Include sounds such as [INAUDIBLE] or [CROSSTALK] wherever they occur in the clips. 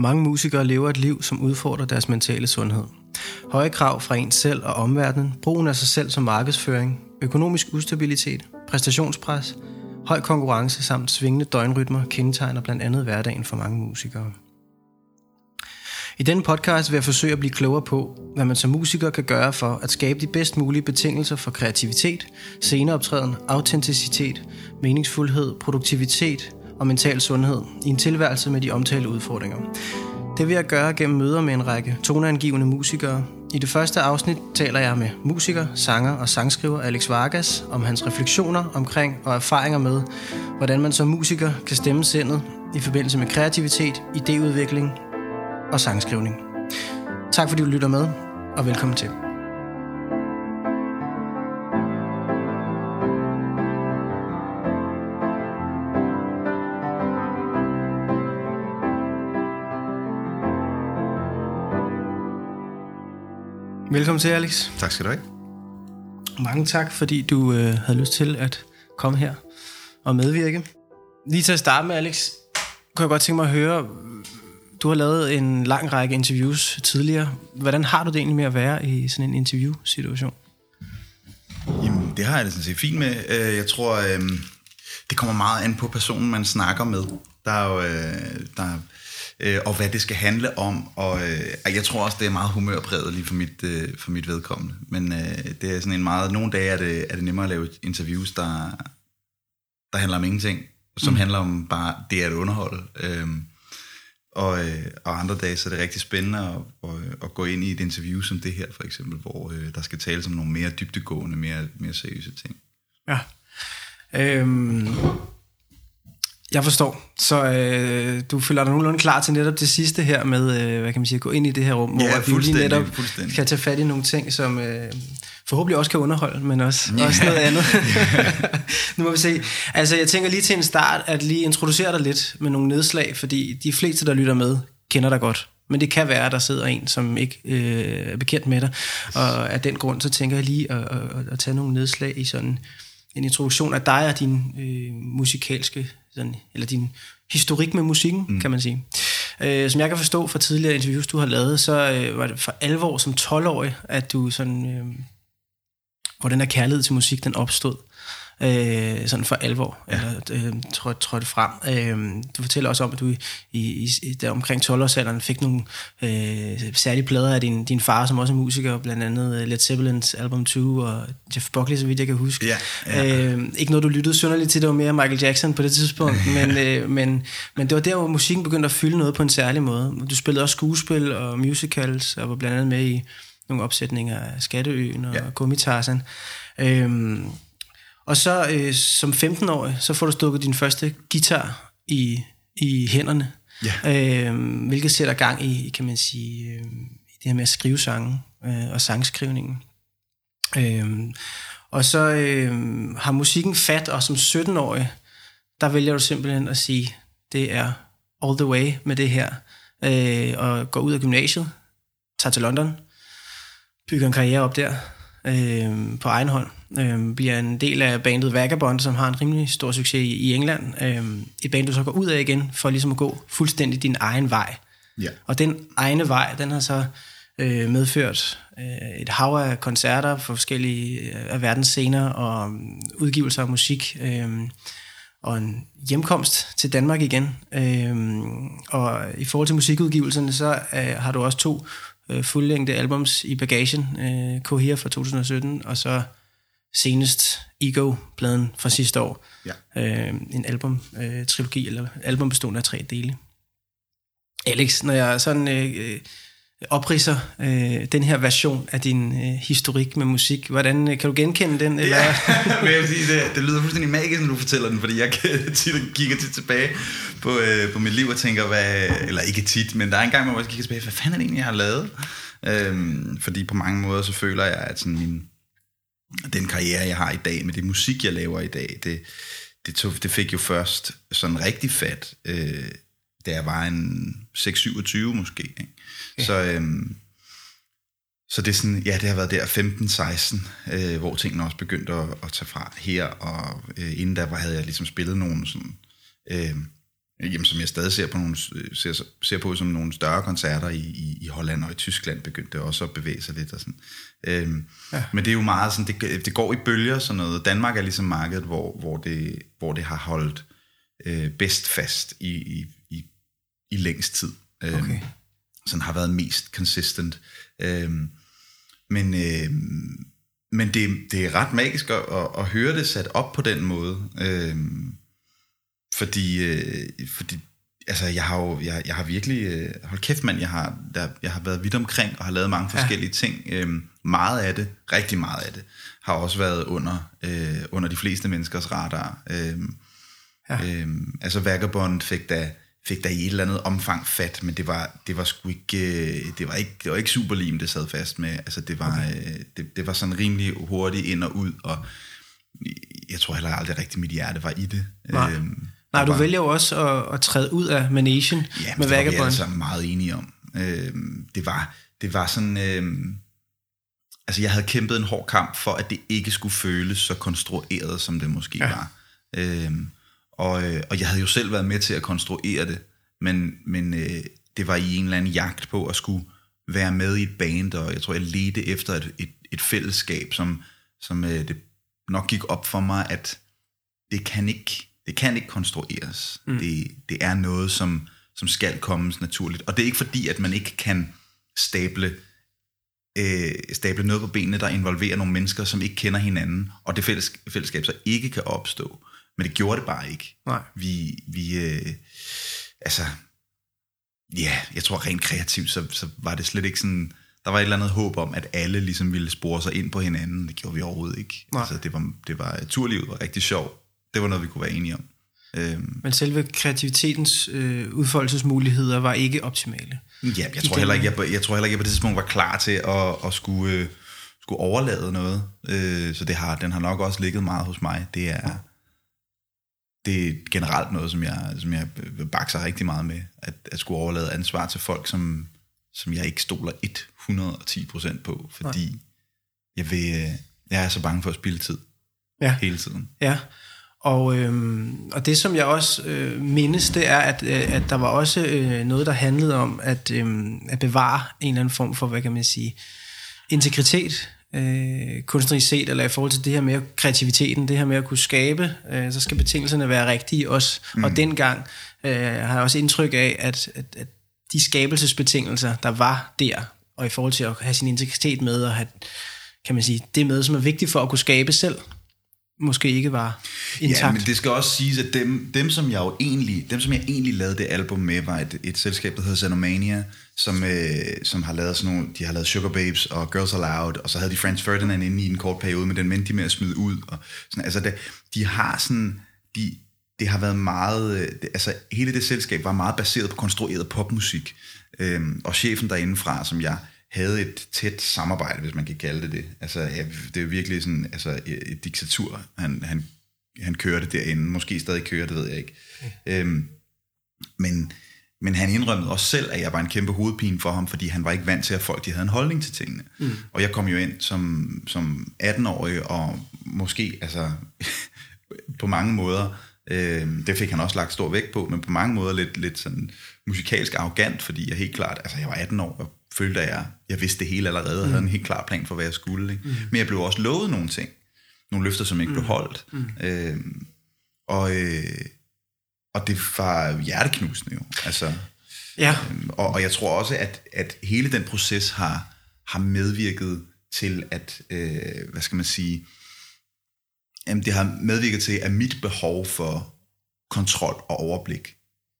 Mange musikere lever et liv, som udfordrer deres mentale sundhed. Høje krav fra ens selv og omverdenen, brugen af sig selv som markedsføring, økonomisk ustabilitet, præstationspres, høj konkurrence samt svingende døgnrytmer kendetegner blandt andet hverdagen for mange musikere. I denne podcast vil jeg forsøge at blive klogere på, hvad man som musiker kan gøre for at skabe de bedst mulige betingelser for kreativitet, sceneoptræden, autenticitet, meningsfuldhed, produktivitet og mental sundhed i en tilværelse med de omtalte udfordringer. Det vil jeg gøre gennem møder med en række toneangivende musikere. I det første afsnit taler jeg med musiker, sanger og sangskriver Alex Vargas om hans refleksioner omkring og erfaringer med, hvordan man som musiker kan stemme sindet i forbindelse med kreativitet, idéudvikling og sangskrivning. Tak fordi du lytter med, og velkommen til. Velkommen til, Alex. Tak skal du have. Mange tak, fordi du øh, havde lyst til at komme her og medvirke. Lige til at starte med, Alex, kunne jeg godt tænke mig at høre, du har lavet en lang række interviews tidligere. Hvordan har du det egentlig med at være i sådan en interview-situation? Jamen, det har jeg det sådan set fint med. Øh, jeg tror, øhm, det kommer meget an på personen, man snakker med. Der er jo, øh, der, øh, og hvad det skal handle om. Og jeg tror også, det er meget humørpræget lige for mit, for mit vedkommende. Men det er sådan en meget... Nogle dage er det, er det nemmere at lave interviews, der, der handler om ingenting. Som mm. handler om bare det at underholde. Øhm, og, øh, og andre dage, så er det rigtig spændende at, at, at gå ind i et interview som det her, for eksempel, hvor øh, der skal tales om nogle mere dybdegående, mere, mere seriøse ting. Ja. Øhm, jeg forstår. Så øh, du føler dig nogenlunde klar til netop det sidste her med, øh, hvad kan man sige, at gå ind i det her rum, ja, hvor vi lige netop kan tage fat i nogle ting, som øh, forhåbentlig også kan underholde, men også, ja. også noget andet. [LAUGHS] [LAUGHS] nu må vi se. Altså, jeg tænker lige til en start, at lige introducere dig lidt med nogle nedslag, fordi de fleste, der lytter med, kender dig godt. Men det kan være, at der sidder en, som ikke øh, er bekendt med dig. Og af den grund, så tænker jeg lige at, at, at tage nogle nedslag i sådan en introduktion af dig og din øh, musikalske, sådan, eller din historik med musikken, mm. kan man sige. Øh, som jeg kan forstå fra tidligere interviews, du har lavet, så øh, var det for alvor som 12-årig, at du sådan... Øh, hvor den her kærlighed til musik, den opstod øh, sådan for alvor, ja. eller øh, trådte, trådte frem. Øh, du fortæller også om, at du i, i, i der omkring 12-årsalderen fik nogle øh, særlige plader af din, din far, som også er musiker, blandt andet Led Zeppelins album 2 og Jeff Buckley, så vidt jeg kan huske. Ja, ja. Øh, ikke noget, du lyttede synderligt til, det var mere Michael Jackson på det tidspunkt, [LAUGHS] men, øh, men, men det var der, hvor musikken begyndte at fylde noget på en særlig måde. Du spillede også skuespil og musicals, og var blandt andet med i nogle opsætninger af Skatteøen og ja. Gummitarsen. Øhm, og så øh, som 15-årig, så får du stukket din første guitar i, i hænderne. Ja. Øhm, hvilket sætter gang i, kan man sige, øh, det her med at skrive sange øh, og sangskrivningen. Øhm, og så øh, har musikken fat, og som 17-årig, der vælger du simpelthen at sige, det er all the way med det her. Øh, og går ud af gymnasiet, tager til London, bygger en karriere op der øh, på egen hånd. Øh, bliver en del af bandet Vagabond, som har en rimelig stor succes i, i England. Øh, et band, du så går ud af igen, for ligesom at gå fuldstændig din egen vej. Ja. Og den egne vej, den har så øh, medført øh, et hav af koncerter for forskellige øh, af verdens scener og um, udgivelser af musik. Øh, og en hjemkomst til Danmark igen. Øh, og i forhold til musikudgivelserne, så øh, har du også to øh, fuldlængde albums i bagagen. Øh, Cohere fra 2017, og så senest Ego-pladen fra sidste år. Ja. Øh, en album-trilogi, øh, eller album bestående af tre dele. Alex, når jeg sådan øh, opridser øh, den her version af din øh, historik med musik. Hvordan øh, kan du genkende den? Eller? Ja, [LAUGHS] men jeg sige, det, det lyder fuldstændig magisk, når du fortæller den, fordi jeg [LAUGHS] tit kigger tit tilbage på, øh, på mit liv og tænker, hvad, eller ikke tit, men der er en gang, hvor jeg kigger tilbage, hvad fanden er det egentlig, jeg har lavet? Øhm, fordi på mange måder, så føler jeg, at sådan min, den karriere, jeg har i dag, med det musik, jeg laver i dag, det, det, tog, det fik jo først sådan rigtig fat, øh, da jeg var en 6-27 måske. Ikke? Ja. Så, øhm, så det er sådan, ja, det har været der 15-16, øh, hvor tingene også begyndte at, at tage fra her, og øh, inden der var, havde jeg ligesom spillet nogle sådan, øh, jamen, som jeg stadig ser på, nogle, ser, ser på som nogle større koncerter i, i, i Holland og i Tyskland, begyndte også at bevæge sig lidt. Og sådan. Øhm, ja. Men det er jo meget sådan, det, det går i bølger sådan noget. Danmark er ligesom markedet, hvor, hvor, det, hvor det har holdt øh, bedst fast i, i, i, i længst tid. Øhm, okay. Sådan har været mest consistent. Øhm, men øh, men det, det er ret magisk at, at, at høre det sat op på den måde. Øhm, fordi, øh, fordi altså, jeg har jo jeg, jeg har virkelig... Øh, hold kæft, mand, jeg har, der, jeg har været vidt omkring og har lavet mange forskellige ja. ting. Øhm, meget af det, rigtig meget af det, har også været under, øh, under de fleste menneskers radar. Øhm, ja. øhm, altså Vagabond fik da fik der i et eller andet omfang fat, men det var, det var sgu ikke, øh, det var ikke, det var ikke superlim, det sad fast med. Altså det var, okay. Øh, det, det var sådan rimelig hurtigt ind og ud, og jeg tror heller aldrig rigtig mit hjerte var i det. Nej. Øhm, Nej, du var, vælger jo også at, at træde ud af Manation ja, med Vagabond. Ja, det var vi meget enige om. Øhm, det, var, det var sådan... Øhm, altså, jeg havde kæmpet en hård kamp for, at det ikke skulle føles så konstrueret, som det måske ja. var. Øhm, og, øh, og jeg havde jo selv været med til at konstruere det, men, men øh, det var i en eller anden jagt på at skulle være med i et band, og jeg tror, jeg ledte efter et, et, et fællesskab, som, som øh, det nok gik op for mig, at det kan ikke, det kan ikke konstrueres. Mm. Det, det er noget, som, som skal komme naturligt. Og det er ikke fordi, at man ikke kan stable, øh, stable noget på benene, der involverer nogle mennesker, som ikke kender hinanden, og det fælles, fællesskab så ikke kan opstå. Men det gjorde det bare ikke. Nej. Vi, vi øh, altså, ja, jeg tror rent kreativt, så, så var det slet ikke sådan, der var et eller andet håb om, at alle ligesom ville spore sig ind på hinanden. Det gjorde vi overhovedet ikke. Nej. Altså, det var, det var, turlivet var rigtig sjovt. Det var noget, vi kunne være enige om. Øhm. Men selve kreativitetens øh, udfoldelsesmuligheder var ikke optimale. Ja, jeg tror, heller ikke, jeg, jeg tror heller ikke, jeg på det tidspunkt var klar til at, at skulle, øh, skulle overlade noget. Øh, så det har, den har nok også ligget meget hos mig. Det er, det er generelt noget, som jeg, som jeg bakser rigtig meget med, at, at skulle overlade ansvar til folk, som, som jeg ikke stoler 110% på, fordi jeg, vil, jeg er så bange for at spille tid ja. hele tiden. Ja, og, øhm, og det som jeg også øh, mindes, det er, at, øh, at der var også øh, noget, der handlede om at, øh, at bevare en eller anden form for, hvad kan man sige, integritet øh, kunstnerisk set, eller i forhold til det her med kreativiteten, det her med at kunne skabe, øh, så skal betingelserne være rigtige også. Mm. Og dengang øh, har jeg også indtryk af, at, at, at de skabelsesbetingelser, der var der, og i forhold til at have sin integritet med, og have, kan man sige, det med, som er vigtigt for at kunne skabe selv, måske ikke var intakt. Ja, men det skal også siges, at dem, dem som jeg jo egentlig, dem som jeg egentlig lavede det album med, var et, et selskab, der hedder Xenomania, som, øh, som har lavet sådan nogle, de har lavet Sugar Babes og Girls Aloud, og så havde de Franz Ferdinand inde i en kort periode, men den mente de med at smide ud. Og sådan, altså det, de har sådan, de, det har været meget, øh, det, altså hele det selskab var meget baseret på konstrueret popmusik. Øhm, og chefen derindefra, som jeg havde et tæt samarbejde, hvis man kan kalde det det. Altså, ja, det er virkelig sådan, altså, et diktatur, han, han, han kørte derinde. Måske stadig kører, det ved jeg ikke. Okay. Øhm, men, men han indrømmede også selv, at jeg var en kæmpe hovedpine for ham, fordi han var ikke vant til, at folk de havde en holdning til tingene. Mm. Og jeg kom jo ind som, som 18-årig, og måske altså, [LAUGHS] på mange måder, øh, det fik han også lagt stor vægt på, men på mange måder lidt, lidt sådan musikalsk arrogant, fordi jeg helt klart, altså jeg var 18 år, og følte, at jeg, jeg vidste det hele allerede, og mm. havde en helt klar plan for, hvad jeg skulle. Ikke? Mm. Men jeg blev også lovet nogle ting. Nogle løfter, som ikke mm. blev holdt. Mm. Øh, og, øh, og det var hjerteknusende jo. Altså, ja. øh, og, og jeg tror også, at, at hele den proces har, har medvirket til, at, øh, hvad skal man sige, jamen det har medvirket til, at mit behov for kontrol og overblik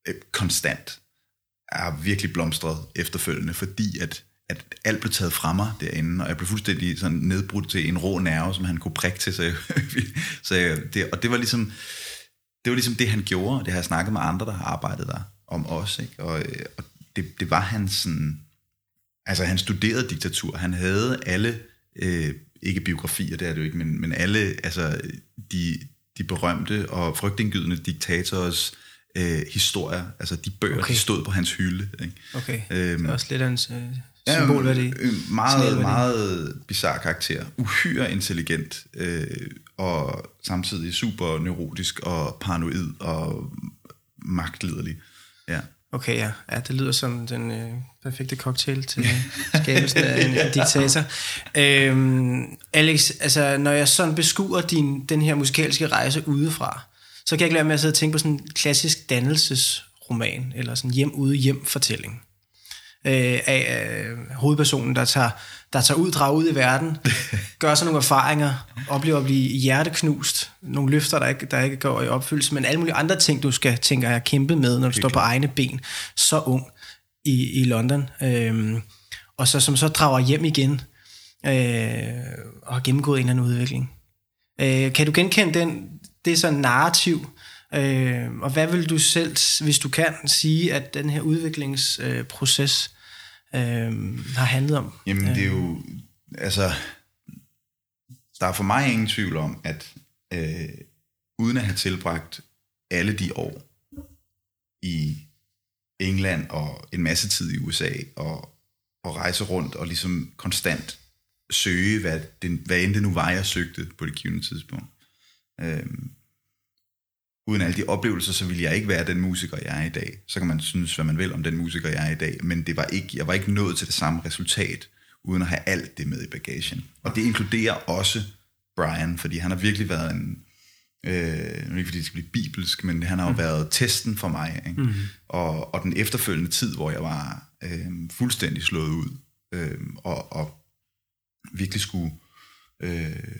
øh, konstant er virkelig blomstret efterfølgende, fordi at, at alt blev taget fra mig derinde, og jeg blev fuldstændig sådan nedbrudt til en rå nerve, som han kunne prikke til, så, jeg, [LAUGHS] så jeg, det, og det var ligesom det var ligesom det, han gjorde, det har jeg snakket med andre, der har arbejdet der om os, ikke? Og, øh, og det, det var hans sådan, altså han studerede diktatur, han havde alle, øh, ikke biografier, det er det jo ikke, men, men alle, altså de, de berømte og frygtindgydende diktators øh, historier, altså de bøger, okay. de stod på hans hylde. Ikke? Okay, øhm, det er også lidt af en øh, symbolværdi. Ja, øh, meget, meget bizarre karakter. Uhyre intelligent, øh, og samtidig super neurotisk og paranoid, og magtliderlig. Ja. Okay, ja. ja det lyder som den øh, perfekte cocktail til [LAUGHS] skabelsen af en, en diktator. Øhm, Alex, altså, når jeg sådan beskuer din, den her musikalske rejse udefra, så kan jeg ikke lade med at sidde og tænke på sådan en klassisk dannelsesroman, eller sådan hjem ude hjem fortælling. Øh, af øh, hovedpersonen, der tager, der tager ud, drager ud i verden, [LAUGHS] gør sig nogle erfaringer, oplever at blive hjerteknust, nogle løfter, der ikke, der ikke går i opfyldelse, men alle mulige andre ting, du skal, tænke jeg, kæmpe med, når du står på egne ben, så ung i, i London, øh, og så, som så drager hjem igen, øh, og har gennemgået en eller anden udvikling. Øh, kan du genkende den, det er sådan narrativ, Øh, og hvad vil du selv, hvis du kan, sige, at den her udviklingsproces øh, har handlet om? Jamen, det er jo... Altså, der er for mig ingen tvivl om, at øh, uden at have tilbragt alle de år i England og en masse tid i USA og, og rejse rundt og ligesom konstant søge, hvad, det, hvad end det nu var, jeg søgte på det givende tidspunkt. Øh, uden alle de oplevelser, så ville jeg ikke være den musiker, jeg er i dag. Så kan man synes, hvad man vil om den musiker, jeg er i dag, men det var ikke, jeg var ikke nået til det samme resultat, uden at have alt det med i bagagen. Og det inkluderer også Brian, fordi han har virkelig været en, øh, ikke fordi det skal blive bibelsk, men han har jo mm. været testen for mig. Ikke? Mm. Og, og den efterfølgende tid, hvor jeg var øh, fuldstændig slået ud, øh, og, og virkelig skulle, øh,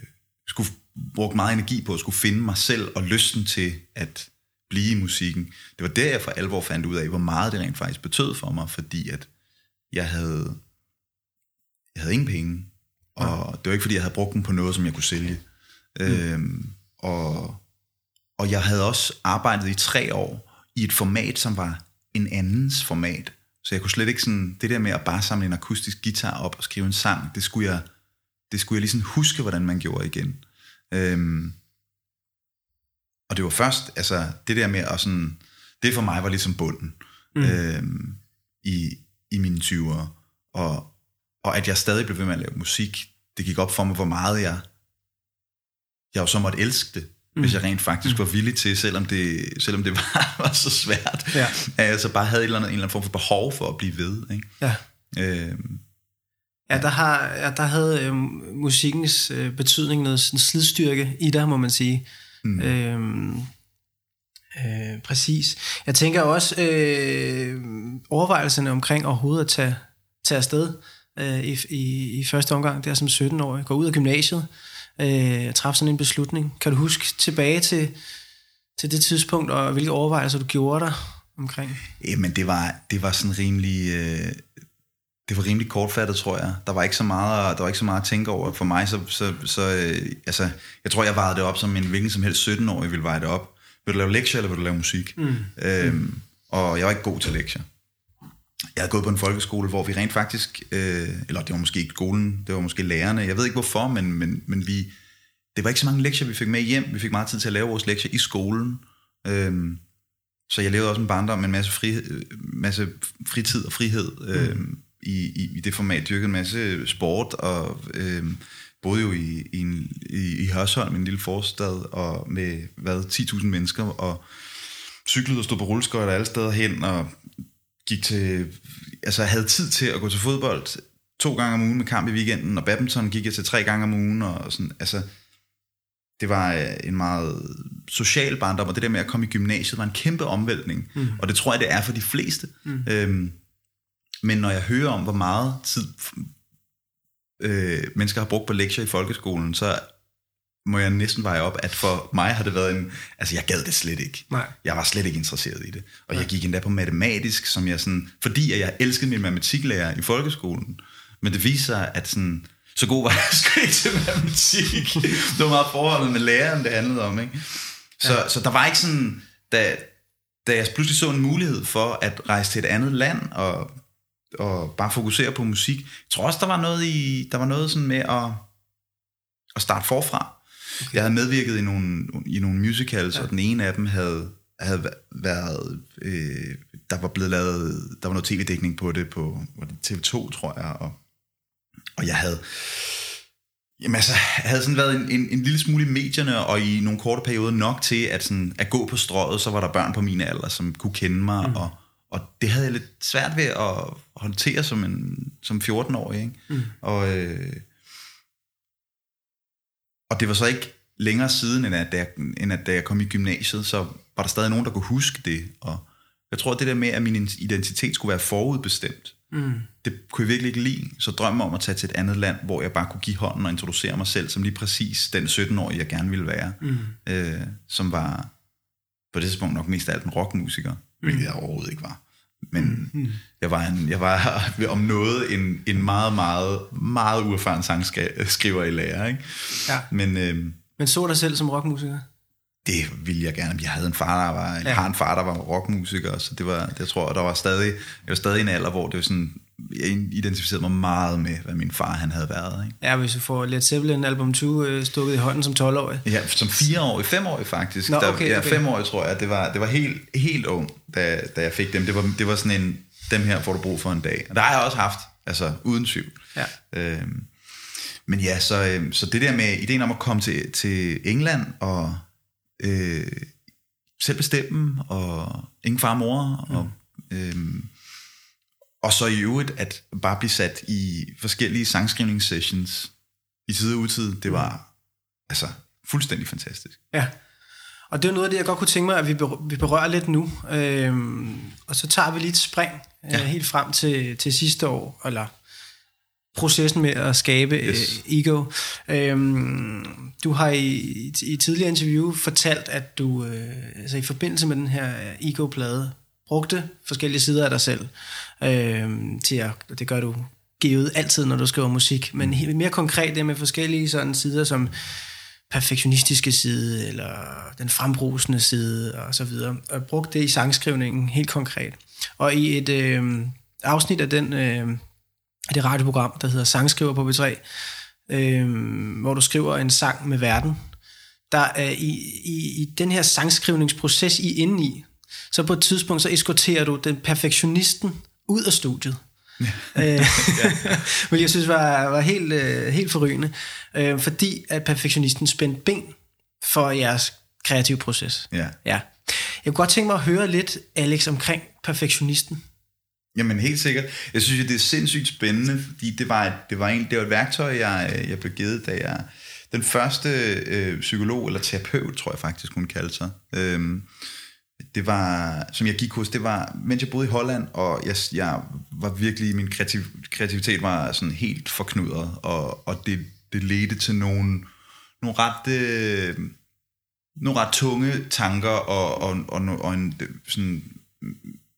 skulle brugt meget energi på at skulle finde mig selv og lysten til at blive i musikken. Det var der, jeg for alvor fandt ud af, hvor meget det rent faktisk betød for mig, fordi at jeg havde, jeg havde ingen penge, og det var ikke, fordi jeg havde brugt dem på noget, som jeg kunne sælge. Mm. Øhm, og, og jeg havde også arbejdet i tre år i et format, som var en andens format. Så jeg kunne slet ikke sådan, det der med at bare samle en akustisk guitar op og skrive en sang, det skulle jeg, det skulle jeg ligesom huske, hvordan man gjorde igen. Øhm, og det var først, altså det der med at sådan, det for mig var ligesom bunden mm. øhm, i, i mine 20'ere. Og, og at jeg stadig blev ved med at lave musik, det gik op for mig, hvor meget jeg, jeg jo så måtte elske det, mm. hvis jeg rent faktisk mm. var villig til, selvom det, selvom det [LAUGHS] var, var så svært, ja. at jeg så bare havde et eller andet, en eller anden form for behov for at blive ved. Ikke? Ja. Øhm, Ja, der, har, ja, der havde øh, musikkens øh, betydning noget sådan slidstyrke i det, må man sige. Mm. Øhm, øh, præcis. Jeg tænker også øh, overvejelserne omkring overhovedet at tage, tage afsted øh, i, i, i første omgang, der som 17-årig, gå ud af gymnasiet, øh, træffe sådan en beslutning. Kan du huske tilbage til, til det tidspunkt, og hvilke overvejelser du gjorde dig omkring? Jamen, det var, det var sådan rimelig... Øh det var rimelig kortfattet, tror jeg. Der var ikke så meget, der var ikke så meget at tænke over. For mig, så, så, så øh, altså, jeg tror, jeg vejede det op som en hvilken som helst 17-årig ville veje det op. Vil du lave lektier, eller vil du lave musik? Mm. Øhm, mm. Og jeg var ikke god til lektier. Jeg havde gået på en folkeskole, hvor vi rent faktisk, øh, eller det var måske ikke skolen, det var måske lærerne, jeg ved ikke hvorfor, men, men, men vi, det var ikke så mange lektier, vi fik med hjem. Vi fik meget tid til at lave vores lektier i skolen. Øhm, så jeg levede også en barndom med en masse, frihed, masse fritid og frihed. Mm. Øhm, i, i, i det format dyrket en masse sport, og øh, boede jo i, i, en, i, i Hørsholm, en lille forstad, og med hvad, 10.000 mennesker, og cyklede og stod på rulleskøjter alle steder hen, og gik til, altså havde tid til at gå til fodbold to gange om ugen med kamp i weekenden, og badminton gik jeg til tre gange om ugen, og sådan, altså, det var øh, en meget social barndom, og det der med at komme i gymnasiet var en kæmpe omvæltning, mm. og det tror jeg, det er for de fleste. Mm. Øhm, men når jeg hører om, hvor meget tid øh, mennesker har brugt på lektier i folkeskolen, så må jeg næsten veje op, at for mig har det været en... Altså, jeg gad det slet ikke. Nej. Jeg var slet ikke interesseret i det. Og Nej. jeg gik endda på matematisk, som jeg sådan... Fordi jeg elskede min matematiklærer i folkeskolen. Men det viser sig, at sådan... Så god var [LAUGHS] jeg sgu ikke til matematik. det var meget forholdet med læreren, det handlede om, ikke? Så, ja. så der var ikke sådan... Da, da jeg pludselig så en mulighed for at rejse til et andet land og og bare fokusere på musik. Jeg tror også, der var noget, i, der var noget sådan med at, at starte forfra. Okay. Jeg havde medvirket i nogle, i nogle musicals, ja. og den ene af dem havde, havde været, øh, der var blevet lavet, der var noget tv-dækning på det på var det TV2, tror jeg, og, og jeg havde, Jamen altså, jeg havde sådan været en, en, en lille smule i medierne, og i nogle korte perioder nok til, at, sådan, at gå på strøget, så var der børn på min alder, som kunne kende mig, mm. og, og det havde jeg lidt svært ved at håndtere som, en, som 14-årig. Ikke? Mm. Og, øh, og det var så ikke længere siden, end at, da jeg, end at da jeg kom i gymnasiet, så var der stadig nogen, der kunne huske det. Og jeg tror, det der med, at min identitet skulle være forudbestemt, mm. det kunne jeg virkelig ikke lide. Så drømmen om at tage til et andet land, hvor jeg bare kunne give hånden og introducere mig selv som lige præcis den 17-årige, jeg gerne ville være. Mm. Øh, som var på det tidspunkt nok mest af alt en rockmusiker, mm. hvilket jeg overhovedet ikke var. Men mm. jeg var, en, jeg var [LAUGHS] om noget en, en meget, meget, meget uerfaren sangskriver i lærer. Ikke? Ja. Men, øh, Men så dig selv som rockmusiker? det ville jeg gerne. Jeg havde en far, der var, ja. har en far, der var rockmusiker, så det var, det, jeg tror, der var stadig, jeg var stadig en alder, hvor det var sådan, jeg identificerede mig meget med, hvad min far han havde været. Ikke? Ja, hvis du får Led Zeppelin album 2 øh, stukket i hånden som 12-årig. Ja, som 4-årig, 5-årig faktisk. Nå, okay, der, ja, okay. 5-årig tror jeg, det var, det var helt, helt ung, da, da jeg fik dem. Det var, det var sådan en, dem her får du brug for en dag. Og der har jeg også haft, altså uden tvivl. Ja. Øhm, men ja, så, øhm, så det der med ideen om at komme til, til England og øh, selv bestemme, og ingen far og mor, mm. og, øh, og så i øvrigt at bare blive sat i forskellige sangskrivningssessions i tid og utid, det var altså fuldstændig fantastisk. Ja, og det er noget af det, jeg godt kunne tænke mig, at vi, ber- vi berører lidt nu. Øhm, og så tager vi lige et spring øh, Ja. helt frem til, til sidste år, eller processen med at skabe yes. Yes. øh, ego. Øhm, du har i, i, tidligere interview fortalt, at du øh, altså i forbindelse med den her øh, ego-plade brugte forskellige sider af dig selv øh, til at, det gør du givet altid, når du skriver musik, men helt, mere konkret det med forskellige sådan sider som perfektionistiske side, eller den frembrusende side, og så videre. Og brugt det i sangskrivningen helt konkret. Og i et øh, afsnit af den, øh, af det radioprogram, der hedder Sangskriver på B3, øh, hvor du skriver en sang med verden, der er i, i, i den her sangskrivningsproces i inde i, så på et tidspunkt, så eskorterer du den perfektionisten ud af studiet. Øh, [LAUGHS] Men [LAUGHS] jeg synes var, var helt, øh, helt forrygende, øh, fordi at perfektionisten spændte ben for jeres kreative proces. Ja. ja. Jeg kunne godt tænke mig at høre lidt, Alex, omkring perfektionisten. Jamen helt sikkert. Jeg synes jo, det er sindssygt spændende, fordi det var et, det var en, det var et værktøj, jeg, jeg blev givet, da jeg... Den første øh, psykolog, eller terapeut, tror jeg faktisk, hun kaldte sig, øhm, det var, som jeg gik hos, det var, mens jeg boede i Holland, og jeg, jeg var virkelig, min kreativ, kreativitet var sådan helt forknudret, og, og det, det ledte til nogle, nogle ret... Øh, nogle ret tunge tanker, og, og, og, og en, sådan,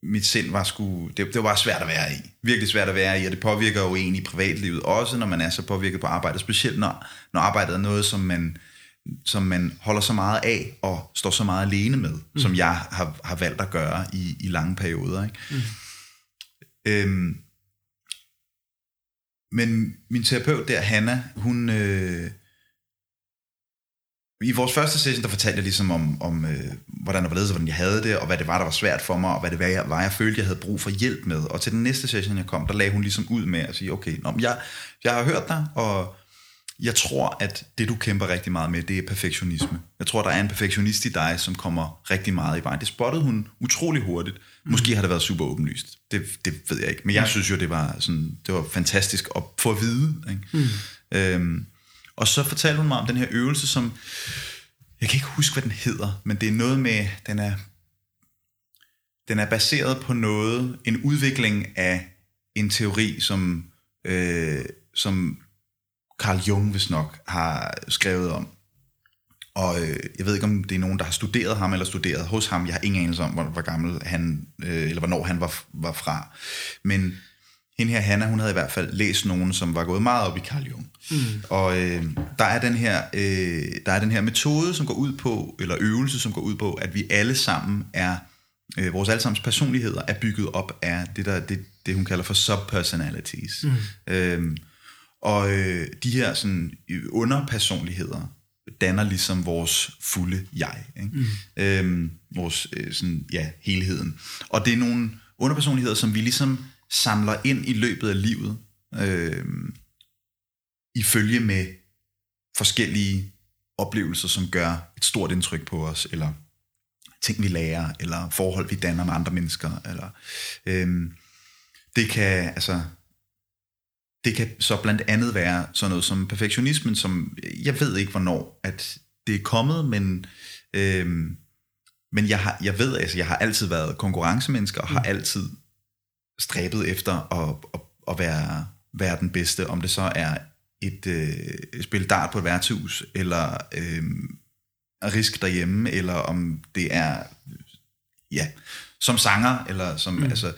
mit sind var sgu, det, det var svært at være i. Virkelig svært at være i, og det påvirker jo en i privatlivet, også når man er så påvirket på arbejdet, specielt når, når arbejdet er noget, som man, som man holder så meget af, og står så meget alene med, mm. som jeg har, har valgt at gøre i, i lange perioder. Ikke? Mm. Øhm, men min terapeut der, Hanna, hun... Øh, i vores første session, der fortalte jeg ligesom om, om øh, hvordan og hvorledes, hvordan jeg havde det, og hvad det var, der var svært for mig, og hvad det var, jeg, var, jeg følte, jeg havde brug for hjælp med. Og til den næste session, jeg kom, der lagde hun ligesom ud med at sige, okay, nå, jeg, jeg har hørt dig, og jeg tror, at det, du kæmper rigtig meget med, det er perfektionisme. Jeg tror, der er en perfektionist i dig, som kommer rigtig meget i vejen. Det spottede hun utrolig hurtigt. Måske har det været super åbenlyst. Det, det ved jeg ikke. Men jeg synes jo, det var, sådan, det var fantastisk at få at vide. Ikke? Mm. Øhm, og så fortalte hun mig om den her øvelse, som... Jeg kan ikke huske, hvad den hedder, men det er noget med... Den er, den er baseret på noget, en udvikling af en teori, som, øh, som Carl Jung, hvis nok, har skrevet om. Og øh, jeg ved ikke, om det er nogen, der har studeret ham, eller studeret hos ham. Jeg har ingen anelse om, hvor, hvor gammel han, øh, eller hvornår han var, var fra. Men hende her, Hanna, hun havde i hvert fald læst nogen, som var gået meget op i Carl Jung. Mm. Og øh, der, er den her, øh, der er den her metode, som går ud på, eller øvelse, som går ud på, at vi alle sammen er, øh, vores allesammens personligheder er bygget op af det, der, det, det hun kalder for subpersonalities. Mm. Øh, og øh, de her sådan, underpersonligheder danner ligesom vores fulde jeg. Ikke? Mm. Øhm, vores øh, sådan, ja, helheden. Og det er nogle underpersonligheder, som vi ligesom samler ind i løbet af livet, øh, i følge med forskellige oplevelser, som gør et stort indtryk på os, eller ting, vi lærer, eller forhold, vi danner med andre mennesker. Eller, øhm, det kan, altså, det kan så blandt andet være sådan noget som perfektionismen, som jeg ved ikke, hvornår at det er kommet, men, øhm, men jeg, har, jeg ved, altså, jeg har altid været konkurrencemenneske, og har mm. altid stræbet efter at, at, at være, være den bedste, om det så er et øh, spil dart på et værtshus, eller øh, risk derhjemme, eller om det er ja, som sanger, eller som, mm. altså,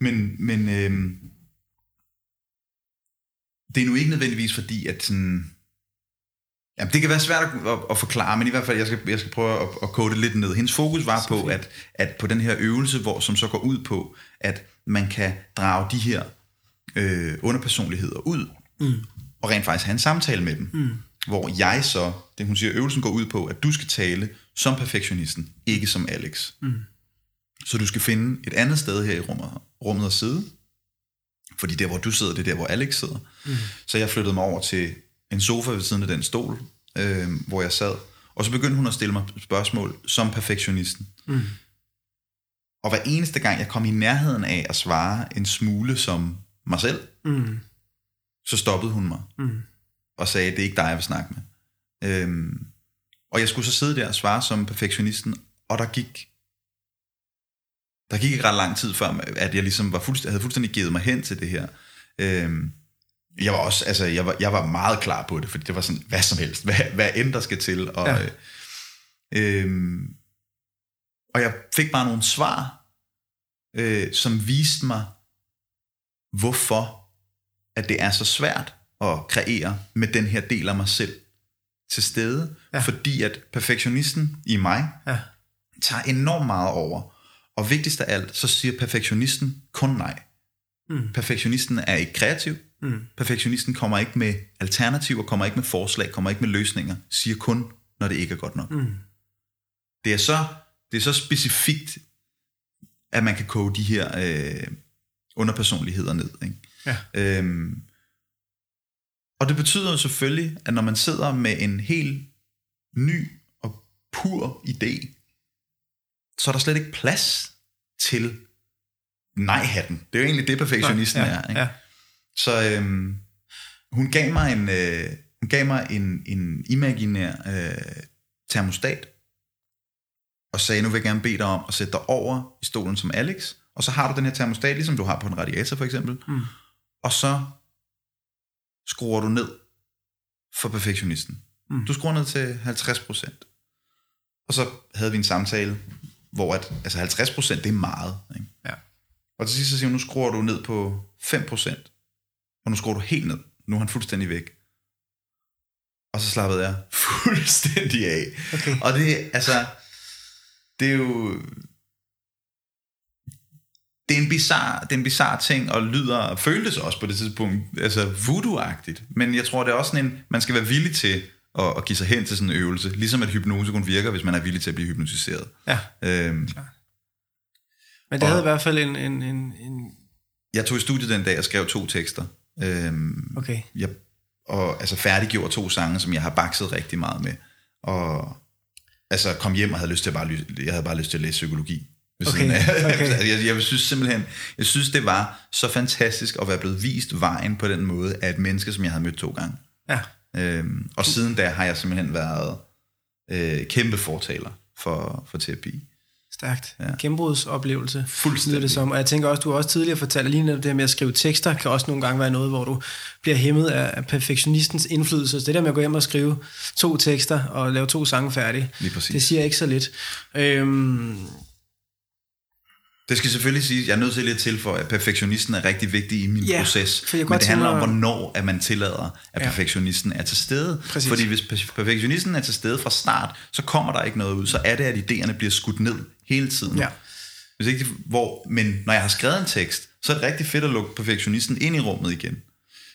men, men øh, det er nu ikke nødvendigvis fordi, at sådan, Jamen, det kan være svært at, at, at forklare, men i hvert fald, jeg skal, jeg skal prøve at, at kode det lidt ned. Hendes fokus var på, at, at på den her øvelse, hvor, som så går ud på, at man kan drage de her øh, underpersonligheder ud, mm. og rent faktisk have en samtale med dem. Mm. Hvor jeg så, det hun siger, øvelsen går ud på, at du skal tale som perfektionisten, ikke som Alex. Mm. Så du skal finde et andet sted her i rummet, rummet at sidde, fordi der, hvor du sidder, det er der, hvor Alex sidder. Mm. Så jeg flyttede mig over til en sofa ved siden af den stol, øh, hvor jeg sad. Og så begyndte hun at stille mig spørgsmål som perfektionisten. Mm. Og hver eneste gang, jeg kom i nærheden af at svare en smule som mig selv, mm. så stoppede hun mig. Mm. Og sagde, det er ikke dig, jeg vil snakke med. Øhm, og jeg skulle så sidde der og svare som perfektionisten, og der gik der gik ikke ret lang tid før, at jeg ligesom var fuldstændig, havde fuldstændig givet mig hen til det her. Øhm, jeg var også, altså, jeg var, jeg var meget klar på det, fordi det var sådan, hvad som helst, hvad, hvad end der skal til. Og, ja. øh, øh, og jeg fik bare nogle svar, øh, som viste mig, hvorfor at det er så svært at kreere med den her del af mig selv til stede. Ja. Fordi at perfektionisten i mig ja. tager enormt meget over. Og vigtigst af alt, så siger perfektionisten kun nej. Mm. Perfektionisten er ikke kreativ. Mm. Perfektionisten kommer ikke med alternativer, kommer ikke med forslag, kommer ikke med løsninger, siger kun, når det ikke er godt nok. Mm. Det, er så, det er så specifikt, at man kan koge de her øh, underpersonligheder ned. Ikke? Ja. Øhm, og det betyder jo selvfølgelig, at når man sidder med en helt ny og pur idé, så er der slet ikke plads til nej-hatten. Det er jo egentlig det, perfektionisten ja, ja, er. Ikke? Ja. Så øhm, hun gav mig en, øh, hun gav mig en, en imaginær øh, termostat, og sagde, nu vil jeg gerne bede dig om at sætte dig over i stolen som Alex, og så har du den her termostat, ligesom du har på en radiator for eksempel, mm. og så skruer du ned for perfektionisten. Mm. Du skruer ned til 50%. Og så havde vi en samtale, hvor at, altså 50% det er meget. Ikke? Ja. Og til sidst så siger hun, nu skruer du ned på 5% og nu skruer du helt ned. Nu er han fuldstændig væk. Og så slappede jeg [LAUGHS] fuldstændig af. Okay. Og det, altså, det er jo, det er en bizarre, det er en bizarre ting, og lyder, og føltes også på det tidspunkt, altså voodoo-agtigt. Men jeg tror, det er også sådan en, man skal være villig til at, at give sig hen til sådan en øvelse. Ligesom at hypnose kun virker, hvis man er villig til at blive hypnotiseret. Ja. Øhm, Men det og, havde i hvert fald en, en, en, en... Jeg tog i studiet den dag og skrev to tekster. Øhm, okay. Jeg, og altså færdiggjorde to sange, som jeg har bakset rigtig meget med. Og altså kom hjem og havde lyst til at bare, jeg havde bare lyst til at læse psykologi. Okay, [LAUGHS] okay. Altså, jeg, jeg synes simpelthen, jeg synes det var så fantastisk at være blevet vist vejen på den måde af et menneske, som jeg havde mødt to gange. Ja. Øhm, og siden da har jeg simpelthen været øh, kæmpe fortaler for, for terapi. Stærkt. Ja. Gennembrudsoplevelse. Fuldstændig. Det som. Og jeg tænker også, du har også tidligere fortalt, at lige det med at skrive tekster, kan også nogle gange være noget, hvor du bliver hæmmet af perfektionistens indflydelse. Så det der med at gå hjem og skrive to tekster og lave to sange færdige, det siger ikke så lidt. Øhm, det skal selvfølgelig sige, jeg er nødt til lige at tilføje, at perfektionisten er rigtig vigtig i min ja, proces. Men det handler om, hvornår at man tillader, at ja. perfektionisten er til stede. Præcis. Fordi hvis perfektionisten er til stede fra start, så kommer der ikke noget ud. Så er det, at idéerne bliver skudt ned hele tiden. Ja. Hvis ikke, hvor, men når jeg har skrevet en tekst, så er det rigtig fedt at lukke perfektionisten ind i rummet igen.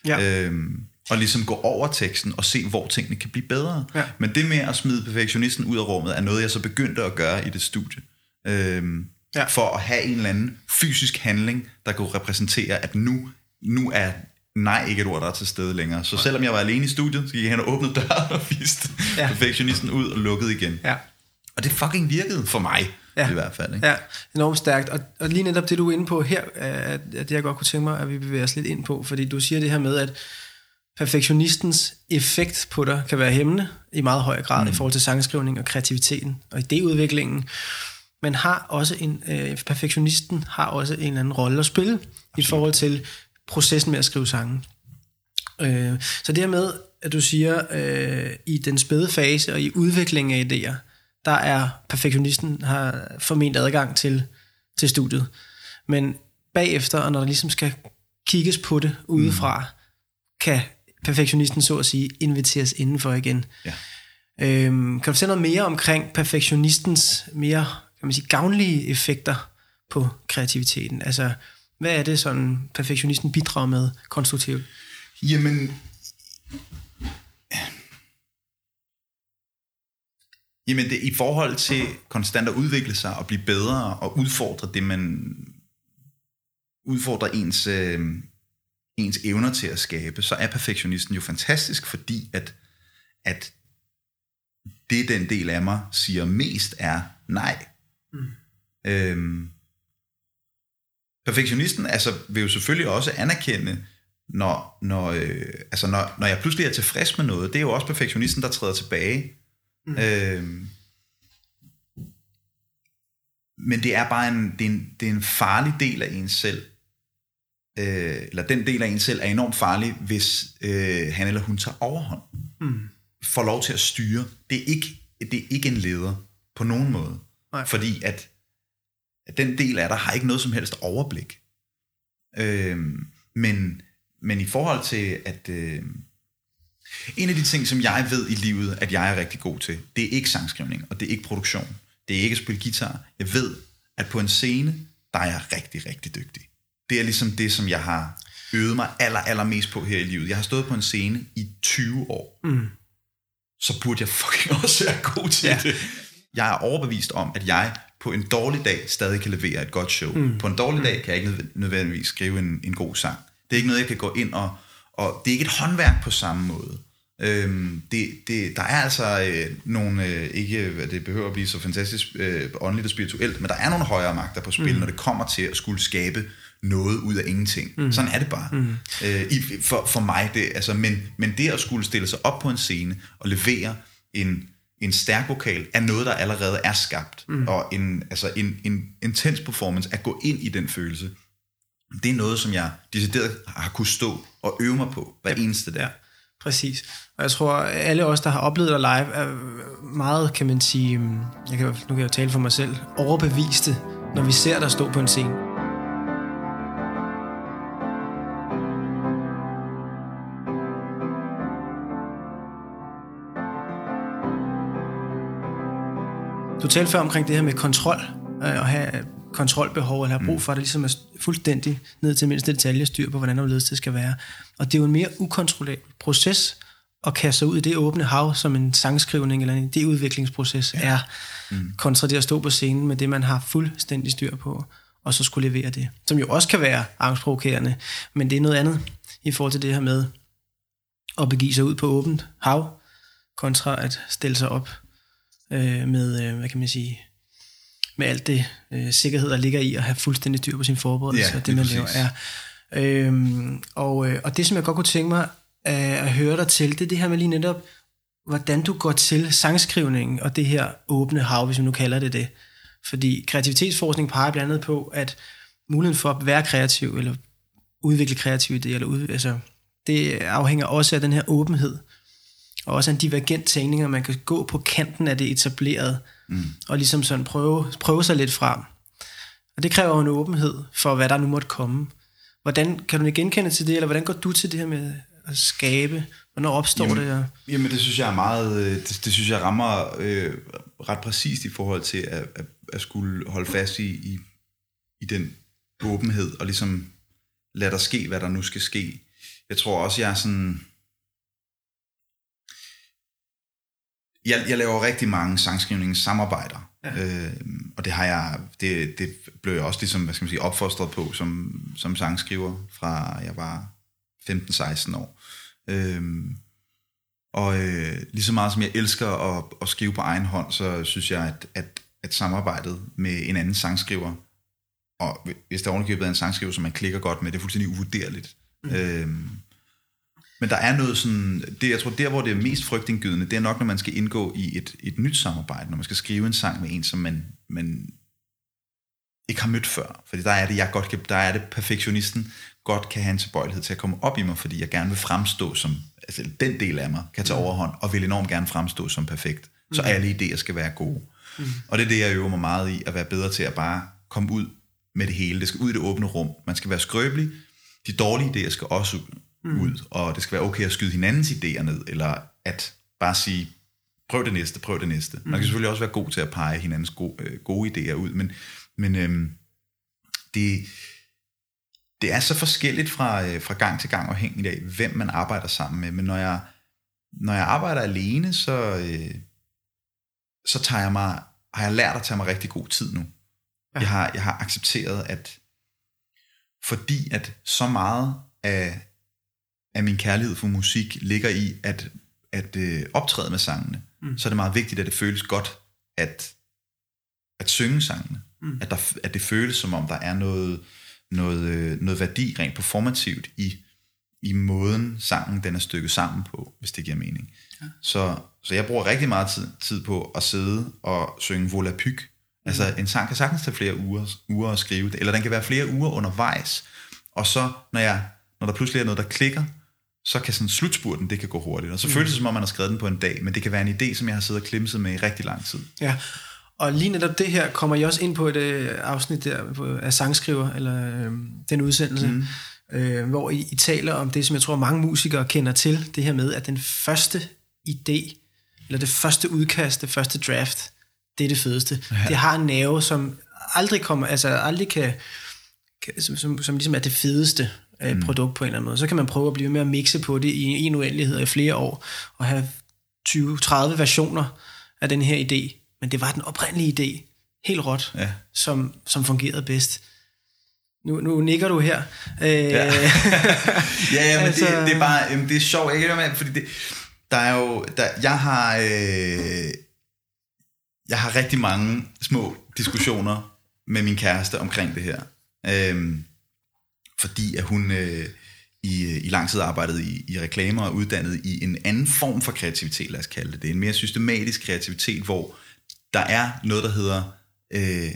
Ja. Øhm, og ligesom gå over teksten og se, hvor tingene kan blive bedre. Ja. Men det med at smide perfektionisten ud af rummet, er noget, jeg så begyndte at gøre i det studie. Øhm, ja. For at have en eller anden fysisk handling, der kunne repræsentere, at nu, nu, er, nej ikke et ord, der er til stede længere. Så selvom jeg var alene i studiet, så gik jeg hen og åbnede døren og viste ja. perfektionisten ud og lukkede igen. Ja. Og det fucking virkede for mig, ja. i hvert fald. Ikke? Ja, enormt stærkt. Og, og lige netop det, du er inde på her, at, at jeg godt kunne tænke mig, at vi bevæger os lidt ind på, fordi du siger det her med, at perfektionistens effekt på dig kan være hæmmende i meget høj grad mm. i forhold til sangskrivning og kreativiteten og idéudviklingen. Men har også en, øh, perfektionisten har også en eller anden rolle at spille i forhold til processen med at skrive sange. Øh, så det her med, at du siger, øh, i den spæde fase og i udviklingen af idéer, der er perfektionisten har formentlig adgang til, til studiet. Men bagefter, og når der ligesom skal kigges på det udefra, mm. kan perfektionisten så at sige inviteres indenfor igen. Ja. Øhm, kan du sige noget mere omkring perfektionistens mere kan man sige, gavnlige effekter på kreativiteten? Altså, hvad er det, sådan perfektionisten bidrager med konstruktivt? Jamen, Jamen det, i forhold til konstant at udvikle sig og blive bedre og udfordre det, man udfordrer ens, øh, ens evner til at skabe, så er perfektionisten jo fantastisk, fordi at, at det den del af mig siger mest er nej. Øhm, perfektionisten altså, vil jo selvfølgelig også anerkende, når, når, øh, altså når, når jeg pludselig er tilfreds med noget, det er jo også perfektionisten, der træder tilbage. Mm. Øhm, men det er bare en, det er en, det er en farlig del af ens selv, øh, eller den del af en selv er enormt farlig, hvis øh, han eller hun tager overhånd. Mm. Får lov til at styre. Det er ikke, det er ikke en leder på nogen måde. Nej. Fordi at, at den del af dig har ikke noget som helst overblik. Øh, men, men i forhold til, at... Øh, en af de ting, som jeg ved i livet, at jeg er rigtig god til, det er ikke sangskrivning, og det er ikke produktion. Det er ikke at spille guitar. Jeg ved, at på en scene, der er jeg rigtig, rigtig dygtig. Det er ligesom det, som jeg har øvet mig aller, allermest på her i livet. Jeg har stået på en scene i 20 år. Mm. Så burde jeg fucking [LAUGHS] også være god til ja. det. Jeg er overbevist om, at jeg på en dårlig dag stadig kan levere et godt show. Mm. På en dårlig dag kan jeg ikke nødvendigvis skrive en, en god sang. Det er ikke noget, jeg kan gå ind og... Og det er ikke et håndværk på samme måde. Øhm, det, det, der er altså øh, nogle, øh, ikke hvad det behøver at blive så fantastisk øh, åndeligt og spirituelt, men der er nogle højere magter på spil, mm. når det kommer til at skulle skabe noget ud af ingenting. Mm. Sådan er det bare. Mm. Øh, i, for, for mig, det, altså, men, men det at skulle stille sig op på en scene og levere en, en stærk vokal er noget, der allerede er skabt. Mm. Og en, altså en, en intens performance, at gå ind i den følelse, det er noget, som jeg decideret har kunne stå og øve mig på hver eneste dag. Præcis. Og jeg tror, alle os, der har oplevet dig live, er meget, kan man sige, mm, jeg kan, nu kan jeg tale for mig selv, overbeviste, når vi ser dig stå på en scene. Du talte før omkring det her med kontrol, øh, og have kontrolbehov, eller have brug mm. for det, ligesom er fuldstændig ned til mindste detalje styr på, hvordan det skal være. Og det er jo en mere ukontrollabel proces, at kaste sig ud i det åbne hav, som en sangskrivning eller en idéudviklingsproces ja. er, mm. kontra det at stå på scenen med det, man har fuldstændig styr på, og så skulle levere det. Som jo også kan være angstprovokerende, men det er noget andet i forhold til det her med at begive sig ud på åbent hav, kontra at stille sig op øh, med, øh, hvad kan man sige, med alt det øh, sikkerhed, der ligger i at have fuldstændig styr på sin forberedelse, ja, og det man laver er. Øhm, og, øh, og det, som jeg godt kunne tænke mig at høre dig til, det er det her med lige netop, hvordan du går til sangskrivningen og det her åbne hav, hvis vi nu kalder det det. Fordi kreativitetsforskning peger blandt andet på, at muligheden for at være kreativ, eller udvikle kreativ idéer, eller ud, altså, det afhænger også af den her åbenhed, og også en divergent tænkning, at man kan gå på kanten af det etablerede, mm. og ligesom sådan prøve, prøve sig lidt frem. Og det kræver en åbenhed for, hvad der nu måtte komme. Hvordan kan du genkende til det, eller hvordan går du til det her med at skabe? Hvornår opstår jamen, det? Jamen det synes jeg er meget, øh, det, det synes jeg rammer øh, ret præcist i forhold til at, at, at skulle holde fast i, i, i den åbenhed, og ligesom lade der ske, hvad der nu skal ske. Jeg tror også, jeg er sådan... Jeg, jeg laver rigtig mange sangskrivningssamarbejder, ja. øh, og det har jeg, det, det blev jeg også ligesom, hvad skal man sige, opfostret på som, som sangskriver, fra jeg var 15-16 år. Øhm, og øh, lige så meget som jeg elsker at, at skrive på egen hånd, så synes jeg, at, at, at samarbejdet med en anden sangskriver, og hvis der ovenikøbet er en sangskriver, som man klikker godt med, det er fuldstændig uvurderligt. Mm. Øhm, men der er noget sådan, det, jeg tror, der hvor det er mest frygtindgydende, det er nok, når man skal indgå i et, et nyt samarbejde, når man skal skrive en sang med en, som man, man ikke har mødt før. Fordi der er det, jeg godt kan, der er det perfektionisten godt kan have en tilbøjelighed til at komme op i mig, fordi jeg gerne vil fremstå som, altså den del af mig kan tage mm. overhånd, og vil enormt gerne fremstå som perfekt. Så mm. alle idéer skal være gode. Mm. Og det er det, jeg øver mig meget i, at være bedre til at bare komme ud med det hele. Det skal ud i det åbne rum. Man skal være skrøbelig. De dårlige idéer skal også mm. ud, og det skal være okay at skyde hinandens idéer ned, eller at bare sige, prøv det næste, prøv det næste. Man kan mm. selvfølgelig også være god til at pege hinandens gode, øh, gode idéer ud, men, men øhm, det, det er så forskelligt fra, øh, fra gang til gang afhængigt af, hvem man arbejder sammen med. Men når jeg, når jeg arbejder alene, så, øh, så tager jeg mig, har jeg lært at tage mig rigtig god tid nu. Ja. Jeg, har, jeg har accepteret, at fordi at så meget af, af min kærlighed for musik ligger i at, at øh, optræde med sangene, mm. så er det meget vigtigt, at det føles godt at, at synge sangene. Mm. At, der, at det føles som om, der er noget, noget, øh, noget værdi rent performativt i, i måden sangen den er stykket sammen på, hvis det giver mening. Ja. Så, så jeg bruger rigtig meget tid, tid på at sidde og synge Vola Pyg. Mm. Altså en sang kan sagtens tage flere uger, uger at skrive det, eller den kan være flere uger undervejs. Og så når, jeg, når der pludselig er noget, der klikker, så kan sådan slutspurten, det kan gå hurtigt. Og så mm. føles det, som om man har skrevet den på en dag, men det kan være en idé, som jeg har siddet og klimset med i rigtig lang tid. Ja, og lige netop det her kommer jeg også ind på et øh, afsnit der af sangskriver, eller øh, den udsendelse, mm. øh, hvor I, I taler om det, som jeg tror mange musikere kender til, det her med, at den første idé, eller det første udkast, det første draft, det er det fedeste. Ja. Det har en nerve, som aldrig kommer, altså aldrig kan, kan som, som, som ligesom er det fedeste øh, mm. produkt på en eller anden måde. Så kan man prøve at blive med at mixe på det i en uendelighed i flere år, og have 20-30 versioner af den her idé men det var den oprindelige idé, helt råt, ja. som, som fungerede bedst. Nu, nu nikker du her. Øh, ja. [LAUGHS] ja, ja, men altså, det, det, er bare, jamen, det er sjovt, ikke fordi det, der er jo, der, jeg har, øh, jeg har rigtig mange små diskussioner med min kæreste omkring det her. Øh, fordi at hun øh, i, i lang tid arbejdet i, i reklamer og uddannet i en anden form for kreativitet, lad os kalde det. Det er en mere systematisk kreativitet, hvor der er noget, der hedder, øh,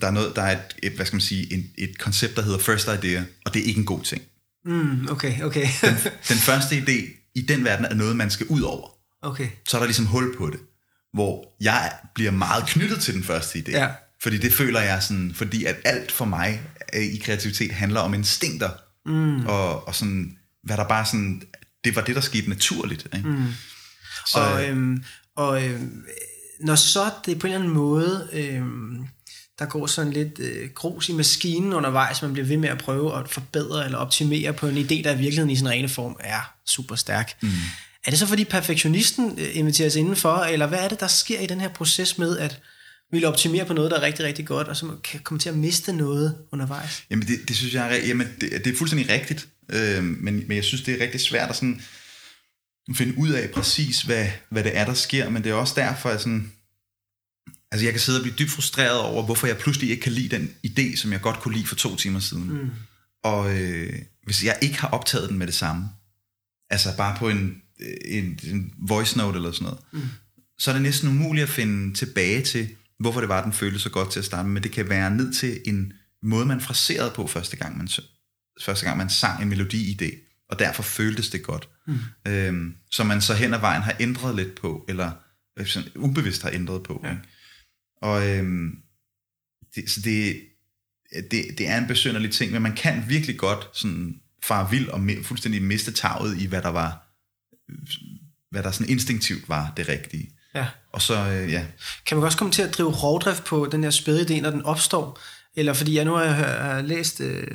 der er, noget, der er et, et, hvad skal man sige, et, et koncept, der hedder first idea, og det er ikke en god ting. Mm, okay, okay. den, den første idé i den verden er noget, man skal ud over. Okay. Så er der ligesom hul på det, hvor jeg bliver meget knyttet til den første idé. Ja. Fordi det føler jeg sådan, fordi at alt for mig øh, i kreativitet handler om instinkter, mm. og, og sådan, hvad der bare sådan, det var det, der skete naturligt. Ikke? Mm. Så, og, øhm, og øhm, når så det på en eller anden måde, øh, der går sådan lidt øh, grus i maskinen undervejs, man bliver ved med at prøve at forbedre eller optimere på en idé, der i virkeligheden i sin rene form er super stærk. Mm. Er det så fordi perfektionisten øh, inviteres indenfor, eller hvad er det, der sker i den her proces med at ville optimere på noget, der er rigtig, rigtig godt, og så kan komme til at miste noget undervejs? Jamen det, det synes jeg er, jamen det, det er fuldstændig rigtigt, øh, men, men jeg synes, det er rigtig svært at sådan finde ud af præcis, hvad, hvad det er, der sker, men det er også derfor, at sådan, altså jeg kan sidde og blive dybt frustreret over, hvorfor jeg pludselig ikke kan lide den idé, som jeg godt kunne lide for to timer siden. Mm. Og øh, hvis jeg ikke har optaget den med det samme, altså bare på en, en, en voice note eller sådan noget, mm. så er det næsten umuligt at finde tilbage til, hvorfor det var, den føltes så godt til at starte med. Det kan være ned til en måde, man fraserede på første gang, man, første gang man sang en melodi-idé og derfor føltes det godt. Mm. Øhm, som man så hen ad vejen har ændret lidt på, eller øh, sådan, ubevidst har ændret på. Ja. Ikke? Og øhm, det, så det, det, det er en besynderlig ting, men man kan virkelig godt sådan fare vild og fuldstændig miste taget i, hvad der var, hvad der sådan instinktivt var det rigtige. Ja. Og så, øh, ja. Kan man også komme til at drive rovdrift på den her spæde idé, når den opstår? Eller fordi jeg nu har, har læst øh,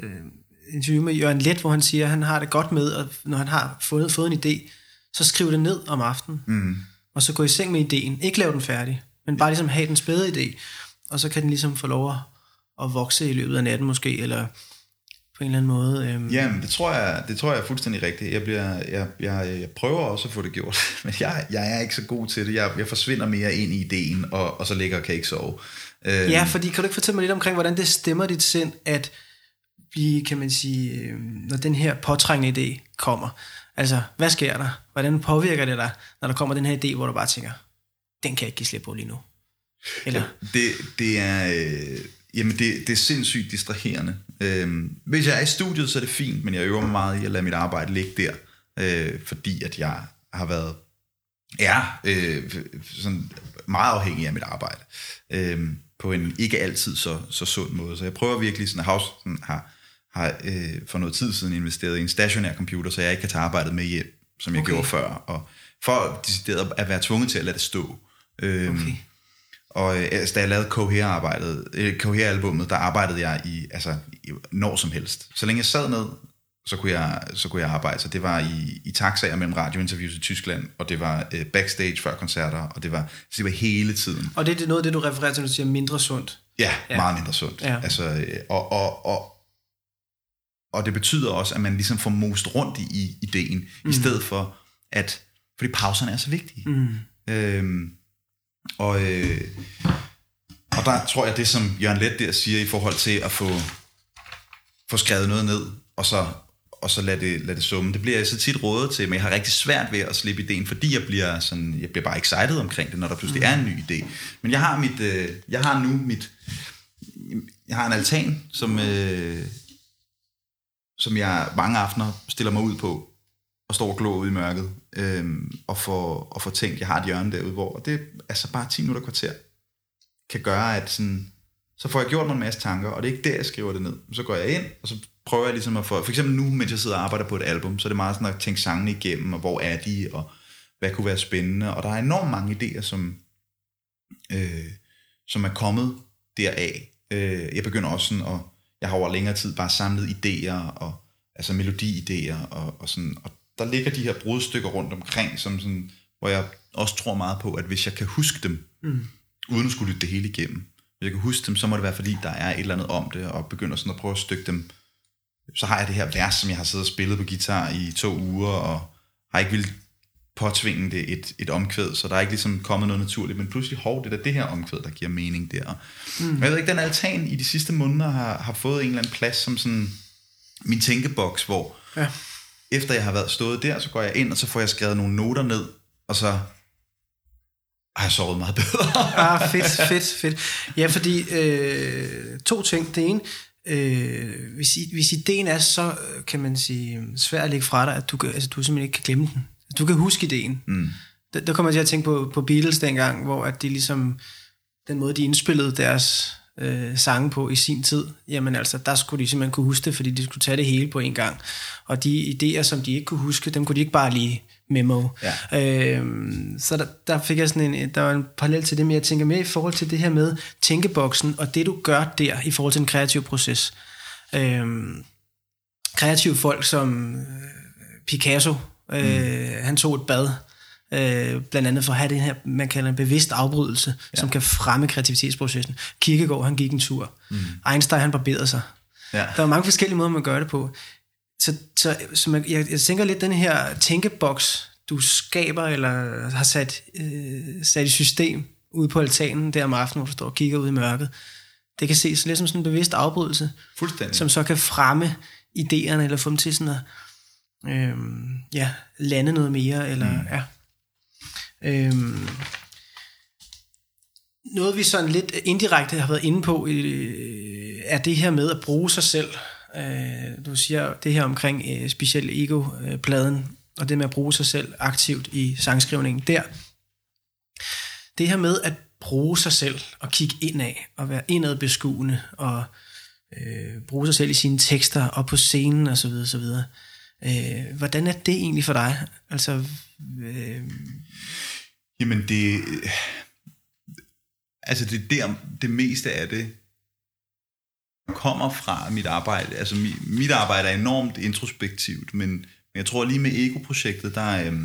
interview med Jørgen Let, hvor han siger, at han har det godt med, at når han har fået, fået en idé, så skriv det ned om aftenen. Mm. Og så gå i seng med ideen. Ikke lave den færdig, men bare ligesom have den spæde idé. Og så kan den ligesom få lov at, at vokse i løbet af natten måske, eller på en eller anden måde. Øhm. Jamen, det tror jeg, det tror jeg er fuldstændig rigtigt. Jeg, bliver, jeg, jeg, jeg prøver også at få det gjort, [LAUGHS] men jeg, jeg er ikke så god til det. Jeg, jeg forsvinder mere ind i ideen, og, og så ligger og kan ikke sove. Øhm. Ja, fordi kan du ikke fortælle mig lidt omkring, hvordan det stemmer dit sind, at vi, kan man sige, øh, når den her påtrængende idé kommer, altså, hvad sker der? Hvordan påvirker det dig, når der kommer den her idé, hvor du bare tænker, den kan jeg ikke give slip på lige nu? Eller? Ja, det, det er... Øh, jamen, det, det er sindssygt distraherende. Øhm, hvis jeg er i studiet, så er det fint, men jeg øver mig meget i at lade mit arbejde ligge der, øh, fordi at jeg har været er øh, sådan meget afhængig af mit arbejde. Øh, på en ikke altid så, så sund måde. Så jeg prøver virkelig, sådan, House sådan, har, har øh, for noget tid siden investeret i en stationær computer, så jeg ikke kan tage arbejdet med hjem, som jeg okay. gjorde før. Og for decideret at være tvunget til at lade det stå. Øh, okay. Og øh, altså, da jeg lavede Cohere-arbejdet, øh, Cohere-albummet, der arbejdede jeg i, altså, i, når som helst. Så længe jeg sad ned, så kunne jeg, så kunne jeg arbejde. Så det var i, i taxaer mellem radiointerviews i Tyskland, og det var øh, backstage før koncerter, og det var, så det var hele tiden. Og det er noget af det, du refererer til, når du siger mindre sundt? Ja, ja. meget mindre sundt. Ja. Altså, øh, og, og, og, og det betyder også, at man ligesom får most rundt i, i ideen, mm. i stedet for at, fordi pauserne er så vigtige. Mm. Øhm, og, øh, og der tror jeg, det som Jørgen Let der siger i forhold til at få, få skrevet noget ned, og så, og så lade det, lade det summe. Det bliver jeg så tit rådet til, men jeg har rigtig svært ved at slippe ideen, fordi jeg bliver, sådan, jeg bliver bare excited omkring det, når der pludselig er en ny idé. Men jeg har, mit, øh, jeg har nu mit... Jeg har en altan, som, øh, som jeg mange aftener stiller mig ud på, og står og glor ud i mørket, øh, og, få, og få tænkt, jeg har et hjørne derude, hvor det altså bare 10 minutter kvarter kan gøre, at sådan, så får jeg gjort mig en masse tanker, og det er ikke der, jeg skriver det ned. Så går jeg ind, og så prøver jeg ligesom at få, for eksempel nu, mens jeg sidder og arbejder på et album, så er det meget sådan at tænke sangene igennem, og hvor er de, og hvad kunne være spændende, og der er enormt mange idéer, som, øh, som er kommet deraf. Øh, jeg begynder også sådan at, jeg har over længere tid bare samlet idéer, og altså melodiidéer, og, og sådan, og der ligger de her brudstykker rundt omkring, som sådan, hvor jeg også tror meget på, at hvis jeg kan huske dem, mm. uden at skulle lytte det hele igennem, hvis jeg kan huske dem, så må det være, fordi der er et eller andet om det, og begynder sådan at prøve at stykke dem. Så har jeg det her vers, som jeg har siddet og spillet på guitar i to uger, og har ikke vil påtvinge det et, et omkvæd, så der er ikke ligesom kommet noget naturligt, men pludselig, hov, det er det her omkvæd, der giver mening der. Mm. Jeg ved ikke, den altan i de sidste måneder har, har fået en eller anden plads som sådan min tænkeboks, hvor ja efter jeg har været stået der, så går jeg ind, og så får jeg skrevet nogle noter ned, og så har jeg sovet meget bedre. [LAUGHS] ah, fedt, fedt, fedt. Ja, fordi øh, to ting. Det ene, øh, hvis, hvis ideen er så, kan man sige, svær at lægge fra dig, at du, altså, du simpelthen ikke kan glemme den. Du kan huske ideen. Mm. Der, der kommer jeg til at tænke på, på Beatles dengang, hvor at de ligesom, den måde de indspillede deres øh, sange på i sin tid, jamen altså, der skulle de simpelthen kunne huske det, fordi de skulle tage det hele på en gang. Og de idéer, som de ikke kunne huske, dem kunne de ikke bare lige memo. Ja. Øh, så der, der fik jeg sådan en, der var en parallel til det, men jeg tænker med i forhold til det her med tænkeboksen, og det du gør der i forhold til den kreative proces. Øh, kreative folk som øh, Picasso, øh, mm. han tog et bad, Øh, blandt andet for at have den her, man kalder en bevidst afbrydelse, ja. som kan fremme kreativitetsprocessen. Kierkegaard, han gik en tur. Mm. Einstein, han barberede sig. Ja. Der er mange forskellige måder, man gør det på. Så, så, så man, jeg, jeg tænker lidt, den her tænkeboks, du skaber eller har sat, øh, sat i system ude på altanen der om aftenen, hvor du står og kigger ud i mørket, det kan ses lidt som sådan en bevidst afbrydelse, som så kan fremme idéerne, eller få dem til sådan at øh, ja, lande noget mere, eller mm. ja. Øhm, noget vi sådan lidt indirekte har været inde på, øh, er det her med at bruge sig selv. Øh, du siger det her omkring øh, specielt ego-pladen, og det med at bruge sig selv aktivt i sangskrivningen der. Det her med at bruge sig selv og kigge indad og være indadbeskuende og øh, bruge sig selv i sine tekster og på scenen osv. osv. Øh, hvordan er det egentlig for dig? Altså, øh, Jamen det... Altså det der, det meste af det kommer fra mit arbejde. Altså mit, mit arbejde er enormt introspektivt, men jeg tror lige med Ego-projektet, der, øh,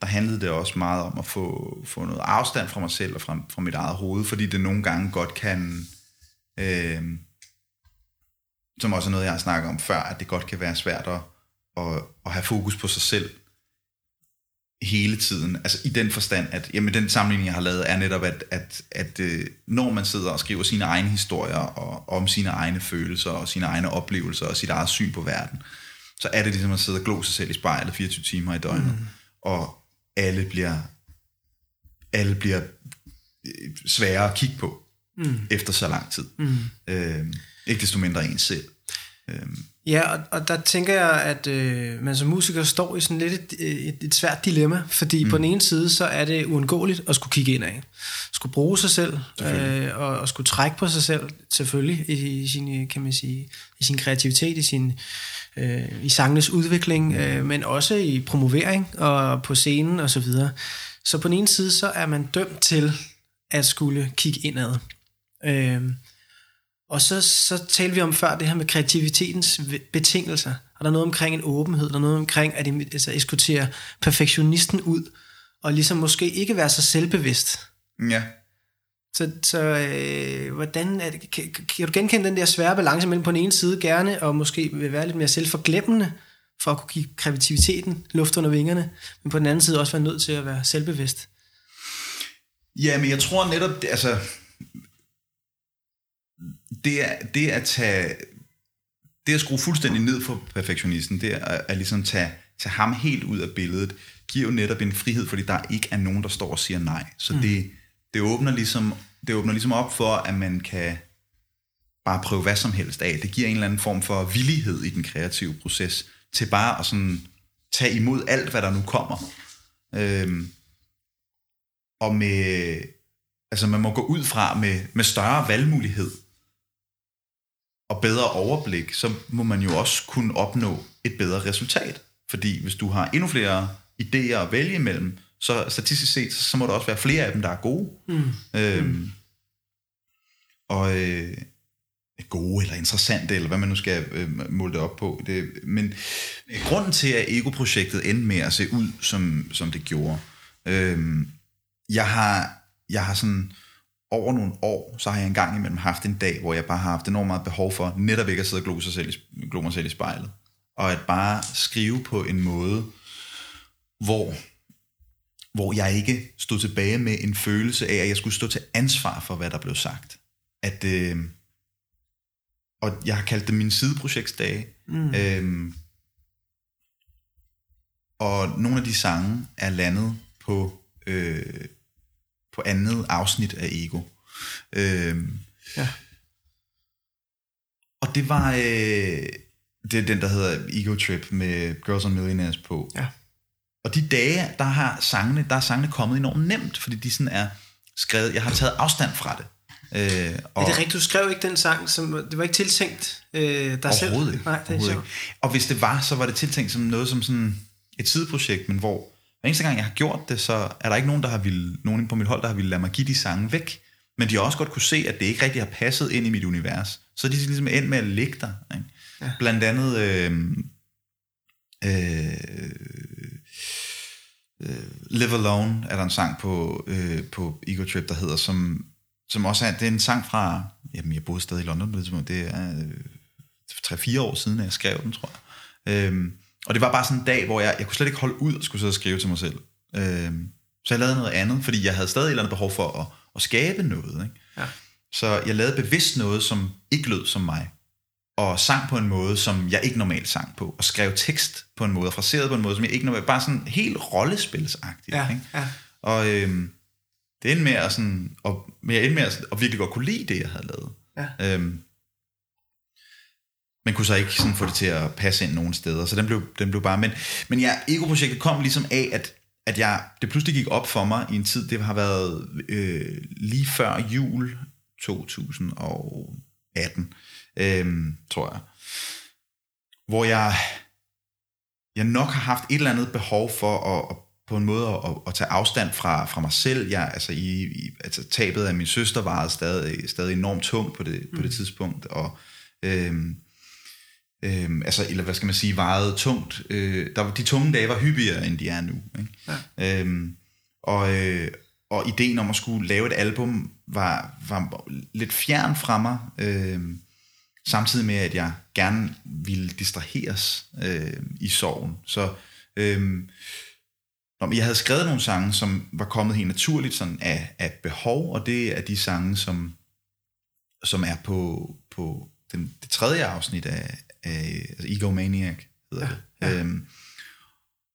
der handlede det også meget om at få, få noget afstand fra mig selv og fra, fra mit eget hoved, fordi det nogle gange godt kan... Øh, som også er noget, jeg har snakket om før, at det godt kan være svært at, at, at have fokus på sig selv hele tiden. Altså i den forstand, at jamen, den sammenligning, jeg har lavet, er netop, at, at, at øh, når man sidder og skriver sine egne historier og, om sine egne følelser og sine egne oplevelser og sit eget syn på verden, så er det ligesom at sidde og glo sig selv i spejlet 24 timer i døgnet. Mm. Og alle bliver, alle bliver øh, svære at kigge på mm. efter så lang tid. Mm. Øh, ikke desto mindre en selv. Øh, Ja, og, og der tænker jeg, at øh, man som musiker står i sådan lidt et, et, et svært dilemma, fordi mm. på den ene side, så er det uundgåeligt at skulle kigge ind af. Skulle bruge sig selv, øh, og, og skulle trække på sig selv, selvfølgelig, i, i, sin, kan man sige, i sin kreativitet, i sin øh, i sangenes udvikling, øh, men også i promovering og på scenen og så videre. Så på den ene side, så er man dømt til at skulle kigge indad. Øh, og så, så talte vi om før det her med kreativitetens betingelser. Og der er noget omkring en åbenhed, der er noget omkring at altså, eskortere perfektionisten ud, og ligesom måske ikke være så selvbevidst. Ja. Så, så øh, hvordan er det, kan, kan du genkende den der svære balance mellem på den ene side gerne, og måske vil være lidt mere selvforglemmende, for at kunne give kreativiteten luft under vingerne, men på den anden side også være nødt til at være selvbevidst? Ja, men jeg tror netop, altså, det er, det at tage, det at skrue fuldstændig ned for perfektionisten, det er at, at ligesom tage, tage ham helt ud af billedet, giver jo netop en frihed, fordi der ikke er nogen, der står og siger nej. Så mm. det, det, åbner ligesom, det åbner ligesom op for, at man kan bare prøve hvad som helst af. Det giver en eller anden form for villighed i den kreative proces, til bare at sådan tage imod alt, hvad der nu kommer. Øhm, og med, altså man må gå ud fra med, med større valgmulighed, og bedre overblik, så må man jo også kunne opnå et bedre resultat. Fordi hvis du har endnu flere idéer at vælge imellem, så statistisk set, så må der også være flere af dem, der er gode. Mm. Øhm, mm. Og øh, gode eller interessante, eller hvad man nu skal øh, måle det op på. Det, men grunden til, at Ego-projektet endte med at se ud, som, som det gjorde, øh, jeg har, jeg har sådan over nogle år, så har jeg engang imellem haft en dag, hvor jeg bare har haft enormt meget behov for netop ikke at sidde og glo, sig selv i, glo mig selv i spejlet. Og at bare skrive på en måde, hvor, hvor jeg ikke stod tilbage med en følelse af, at jeg skulle stå til ansvar for, hvad der blev sagt. At, øh, og jeg har kaldt det min sideprojektsdage. Mm. Øh, og nogle af de sange er landet på øh, på andet afsnit af Ego. Øhm, ja. Og det var øh, det er den, der hedder Ego Trip med Girls on Millionaires på. Ja. Og de dage, der har sangene, der er sangene kommet enormt nemt, fordi de sådan er skrevet, jeg har taget afstand fra det. Øh, og er det rigtigt? Du skrev ikke den sang, som, det var ikke tiltænkt øh, dig selv? Ikke. Nej, det er ikke. Og hvis det var, så var det tiltænkt som noget som sådan et sideprojekt, men hvor hver eneste gang, jeg har gjort det, så er der ikke nogen, der har ville, nogen på mit hold, der har ville lade mig give de sange væk. Men de har også godt kunne se, at det ikke rigtig har passet ind i mit univers. Så de ligesom endt med at ligge der. Ikke? Ja. Blandt andet... Øh, øh, øh, Live Alone er der en sang på, øh, på Ego Trip, der hedder, som, som også er, det er en sang fra, jamen jeg boede stadig i London, det er øh, 3-4 år siden, at jeg skrev den, tror jeg. Øh, og det var bare sådan en dag, hvor jeg, jeg kunne slet ikke holde ud og skulle sidde og skrive til mig selv. Øh, så jeg lavede noget andet, fordi jeg havde stadig et eller andet behov for at, at skabe noget. Ikke? Ja. Så jeg lavede bevidst noget, som ikke lød som mig. Og sang på en måde, som jeg ikke normalt sang på. Og skrev tekst på en måde, og fraseret på en måde, som jeg ikke normalt... Bare sådan helt rollespilsagtigt. Ja, ikke? Ja. Og øh, det endte med at, sådan, og, men jeg endte med at, at virkelig godt kunne lide det, jeg havde lavet. Ja. Øhm, men kunne så ikke sådan få det til at passe ind nogen steder, så den blev, den blev bare, men, men ja, Ego-projektet kom ligesom af, at, at jeg, det pludselig gik op for mig i en tid, det har været øh, lige før jul 2018, øh, tror jeg, hvor jeg, jeg nok har haft et eller andet behov for at, at på en måde at, at tage afstand fra, fra mig selv. Jeg, altså, i, i, altså, tabet af min søster var stadig, stadig enormt tungt på det, mm. på det tidspunkt, og øh, øh, altså, eller hvad skal man sige, vejede tungt. Øh, der, de tunge dage var hyppigere, end de er nu. Ikke? Ja. Øh, og, øh, og ideen om at skulle lave et album var, var lidt fjern fra mig. Øh, samtidig med, at jeg gerne ville distraheres øh, i sorgen. Så øh, jeg havde skrevet nogle sange, som var kommet helt naturligt sådan af, af behov, og det er de sange, som, som er på, på den, det tredje afsnit af, af altså Egomaniac, hedder ja, det. Ja. Øhm,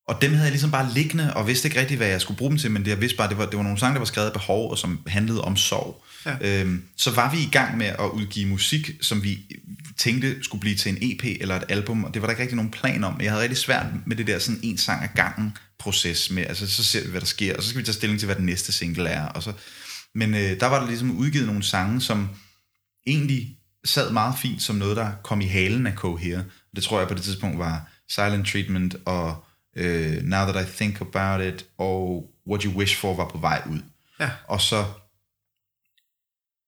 og dem havde jeg ligesom bare liggende, og vidste ikke rigtigt, hvad jeg skulle bruge dem til, men det, jeg vidste bare, det var, det var nogle sange, der var skrevet af behov, og som handlede om sorg. Ja. Øhm, så var vi i gang med at udgive musik, som vi tænkte skulle blive til en EP eller et album, og det var der ikke rigtig nogen plan om. Jeg havde rigtig svært med det der sådan en sang af gangen proces med, altså så ser vi, hvad der sker, og så skal vi tage stilling til, hvad den næste single er. Og så, men øh, der var der ligesom udgivet nogle sange, som egentlig sad meget fint som noget, der kom i halen af Cohere. Det tror jeg på det tidspunkt var Silent Treatment og uh, Now That I Think About It og What You Wish For var på vej ud. Ja. Og så...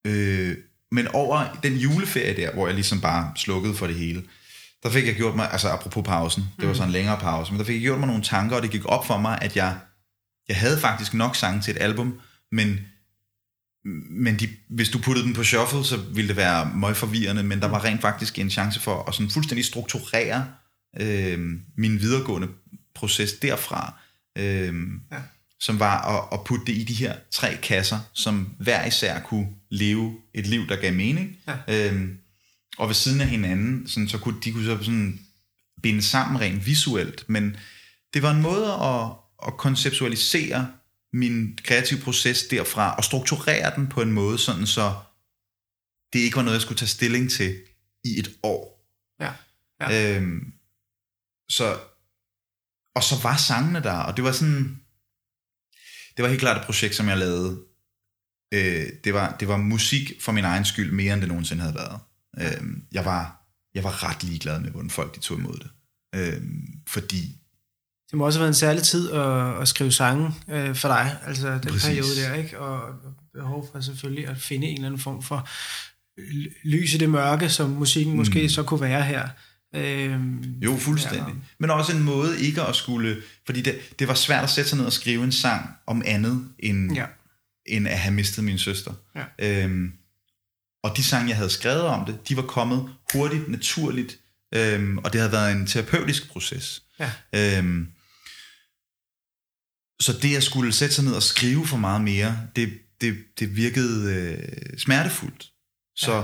Øh, men over den juleferie der, hvor jeg ligesom bare slukkede for det hele, der fik jeg gjort mig, altså apropos pausen, det var mm. sådan en længere pause, men der fik jeg gjort mig nogle tanker, og det gik op for mig, at jeg, jeg havde faktisk nok sange til et album, men men de, hvis du puttede dem på shuffle, så ville det være meget forvirrende, men der var rent faktisk en chance for at sådan fuldstændig strukturere øh, min videregående proces derfra, øh, ja. som var at, at putte det i de her tre kasser, som hver især kunne leve et liv, der gav mening. Ja. Øh, og ved siden af hinanden, sådan, så kunne de kunne så sådan binde sammen rent visuelt, men det var en måde at, at konceptualisere min kreative proces derfra, og strukturere den på en måde, sådan så det ikke var noget, jeg skulle tage stilling til i et år. Ja. ja. Øhm, så, og så var sangene der, og det var sådan, det var helt klart et projekt, som jeg lavede. Øh, det, var, det var musik for min egen skyld, mere end det nogensinde havde været. Øh, jeg, var, jeg var ret ligeglad med, hvordan folk de tog imod det. Øh, fordi det må også have været en særlig tid at, at skrive sange øh, for dig, altså den Præcis. periode der, ikke? Og behov for selvfølgelig at finde en eller anden form for lys i det mørke, som musikken mm. måske så kunne være her. Øh, jo, fuldstændig. Ja. Men også en måde ikke at skulle... Fordi det, det var svært at sætte sig ned og skrive en sang om andet, end, ja. end at have mistet min søster. Ja. Øhm, og de sange, jeg havde skrevet om det, de var kommet hurtigt, naturligt, øhm, og det havde været en terapeutisk proces. Ja. Øhm, så det at skulle sætte sig ned og skrive for meget mere, det, det, det virkede øh, smertefuldt. Så ja.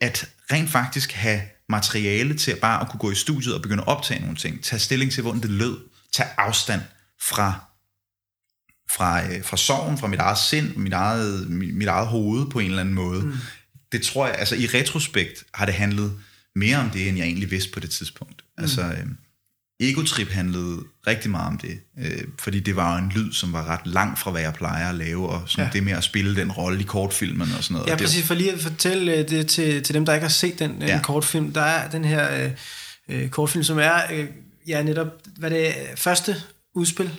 at rent faktisk have materiale til at bare at kunne gå i studiet og begynde at optage nogle ting, tage stilling til, hvordan det lød, tage afstand fra fra, øh, fra sorgen, fra mit eget sind, mit eget, mit, mit eget hoved på en eller anden måde. Mm. Det tror jeg, altså i retrospekt har det handlet mere om det, end jeg egentlig vidste på det tidspunkt. Mm. Altså, øh, Egotrip handlede rigtig meget om det, øh, fordi det var en lyd, som var ret langt fra, hvad jeg plejer at lave, og sådan ja. det med at spille den rolle i kortfilmen og sådan noget. Ja, præcis. For lige at fortælle øh, det til, til dem, der ikke har set den, øh, ja. kortfilm. Der er den her øh, øh, kortfilm, som er øh, ja, netop, hvad det er, første udspil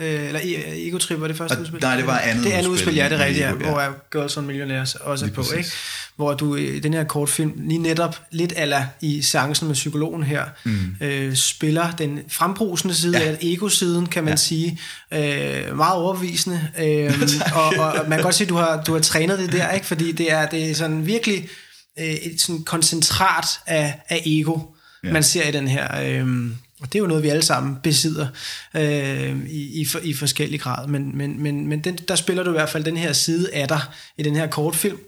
Øh, eller e- Ego Trip var det første udspil? Nej, det var andet Det er andet udspil, ja, det er rigtigt, ja, hvor Girls on Millionaires også er på, ikke? Hvor du i den her kortfilm, lige netop lidt ala i seancen med psykologen her, mm. øh, spiller den frembrusende side, ja. ego-siden, kan man ja. sige, øh, meget overbevisende. Øh, [LAUGHS] og, og, og, man kan godt se, at du har, du har trænet det der, ikke? Fordi det er, det er sådan virkelig øh, et sådan koncentrat af, af ego, ja. man ser i den her... Øh, og det er jo noget, vi alle sammen besidder øh, i, i, i forskellig grad. Men, men, men, men den, der spiller du i hvert fald den her side af dig i den her kortfilm,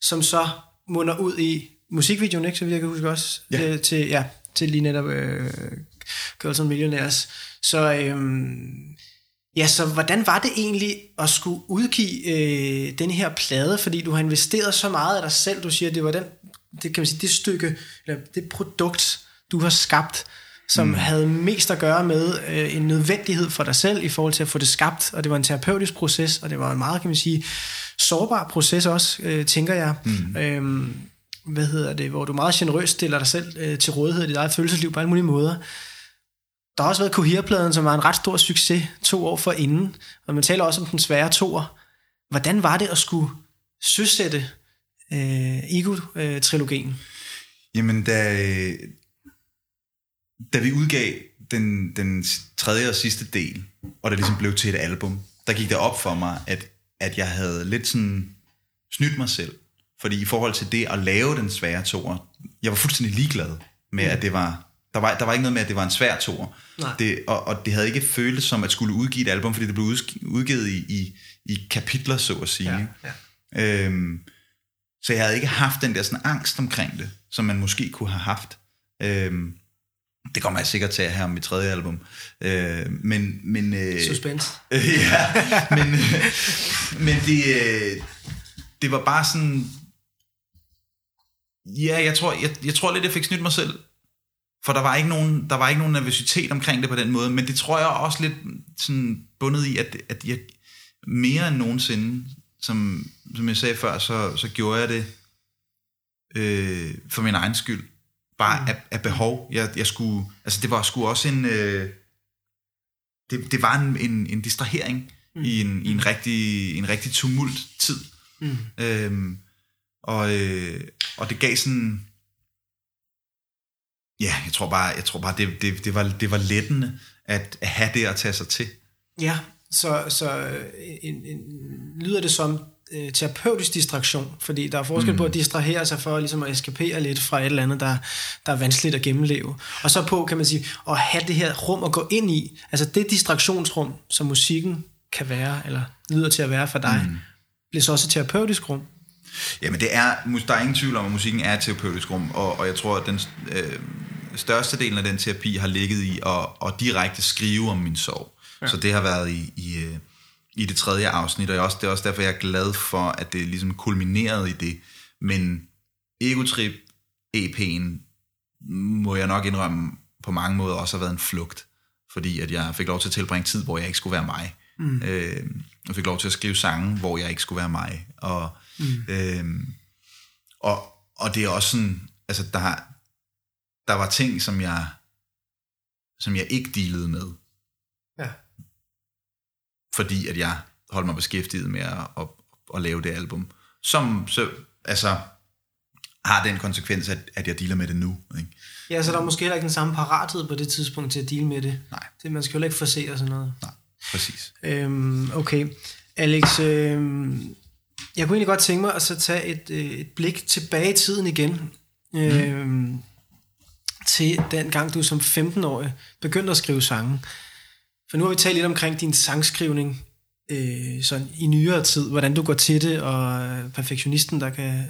som så munder ud i musikvideoen, ikke, så vi kan huske også, ja. Øh, til, ja, til lige netop øh, Girls and Millionaires. Så, øh, ja, så hvordan var det egentlig at skulle udgive øh, den her plade, fordi du har investeret så meget af dig selv, du siger, det var den, det kan man sige, det stykke, eller det produkt, du har skabt, som mm. havde mest at gøre med øh, en nødvendighed for dig selv i forhold til at få det skabt, og det var en terapeutisk proces, og det var en meget, kan man sige, sårbar proces også, øh, tænker jeg. Mm. Øhm, hvad hedder det, hvor du meget generøst stiller dig selv øh, til rådighed i dit eget følelsesliv på alle mulige måder. Der har også været Cohere-pladen, som var en ret stor succes to år for inden, og man taler også om den svære toer. Hvordan var det at skulle søsætte øh, Ego-trilogien? Jamen, da, da vi udgav den, den tredje og sidste del, og det ligesom blev til et album, der gik det op for mig, at, at jeg havde lidt sådan snydt mig selv. Fordi i forhold til det at lave den svære toer, jeg var fuldstændig ligeglad med, at det var... Der var, der var ikke noget med, at det var en svær. Nej. Det, og, og det havde ikke føltes som at skulle udgive et album, fordi det blev udgivet i, i, i kapitler, så at sige. Ja, ja. Øhm, så jeg havde ikke haft den der sådan angst omkring det, som man måske kunne have haft. Øhm, det kommer jeg sikkert til at have om mit tredje album. Øh, men, men, øh, Suspense. [LAUGHS] ja, men, øh, men det, øh, det var bare sådan... Ja, jeg tror, jeg, jeg tror lidt, jeg fik snydt mig selv. For der var, ikke nogen, der var ikke nogen nervøsitet omkring det på den måde, men det tror jeg også lidt sådan bundet i, at, at jeg mere end nogensinde, som, som jeg sagde før, så, så gjorde jeg det øh, for min egen skyld. Bare mm. af, af behov. Jeg, jeg skulle, altså det var sgu også en... Øh, det, det var en, en, en distrahering mm. i, en, i en rigtig, en rigtig tumult tid. Mm. Øhm, og, øh, og det gav sådan... Ja, jeg tror bare, jeg tror bare det, det, det, var, det var lettende at, at have det at tage sig til. Ja, så, så en, en, lyder det som øh, terapeutisk distraktion, fordi der er forskel mm. på at distrahere sig for ligesom at eskapere lidt fra et eller andet, der, der er vanskeligt at gennemleve. Og så på, kan man sige, at have det her rum at gå ind i, altså det distraktionsrum, som musikken kan være, eller lyder til at være for dig, mm. bliver så også et terapeutisk rum. Jamen det er, der er ingen tvivl om, at musikken er et terapeutisk rum, og, og jeg tror, at den øh, største del af den terapi har ligget i at, at direkte skrive om min sorg. Ja. Så det har været i, i, øh, i det tredje afsnit, og også, det er også derfor, jeg er glad for, at det ligesom kulminerede i det. Men Egotrip EP'en må jeg nok indrømme på mange måder også har været en flugt, fordi at jeg fik lov til at tilbringe tid, hvor jeg ikke skulle være mig. Mm. Øh, jeg fik lov til at skrive sange, hvor jeg ikke skulle være mig. Og, mm. øh, og, og det er også sådan, altså der, der var ting, som jeg, som jeg ikke dealede med. Fordi at jeg holdt mig beskæftiget med at, at, at lave det album. Som så, altså, har den konsekvens, at, at jeg dealer med det nu. Ikke? Ja, så der er måske heller ikke den samme parathed på det tidspunkt til at deal med det. Nej. Det, man skal jo heller ikke forsere sådan noget. Nej, præcis. Øhm, okay. Alex, øhm, jeg kunne egentlig godt tænke mig at så tage et, øh, et blik tilbage i tiden igen. Mm. Øhm, til den gang, du som 15-årig begyndte at skrive sange. For nu har vi talt lidt omkring din sangskrivning øh, sådan i nyere tid, hvordan du går til det, og perfektionisten, der kan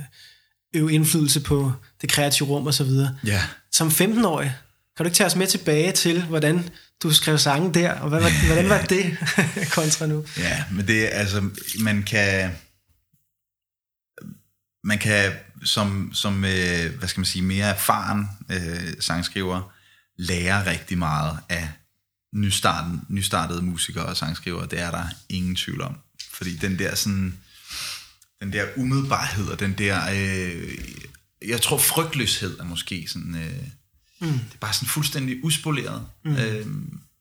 øve indflydelse på det kreative rum og så videre. Ja. Som 15-årig, kan du ikke tage os med tilbage til, hvordan du skrev sange der, og hvad, [LAUGHS] hvordan var det [LAUGHS] kontra nu? Ja, men det altså, man kan, man kan som, som øh, hvad skal man sige, mere erfaren øh, sangskriver, lære rigtig meget af nystarten, nystartede musikere og sangskrivere, det er der ingen tvivl om. Fordi den der sådan, den der umiddelbarhed og den der, øh, jeg tror frygtløshed er måske sådan, øh, mm. det er bare sådan fuldstændig uspoleret. Mm. Øh,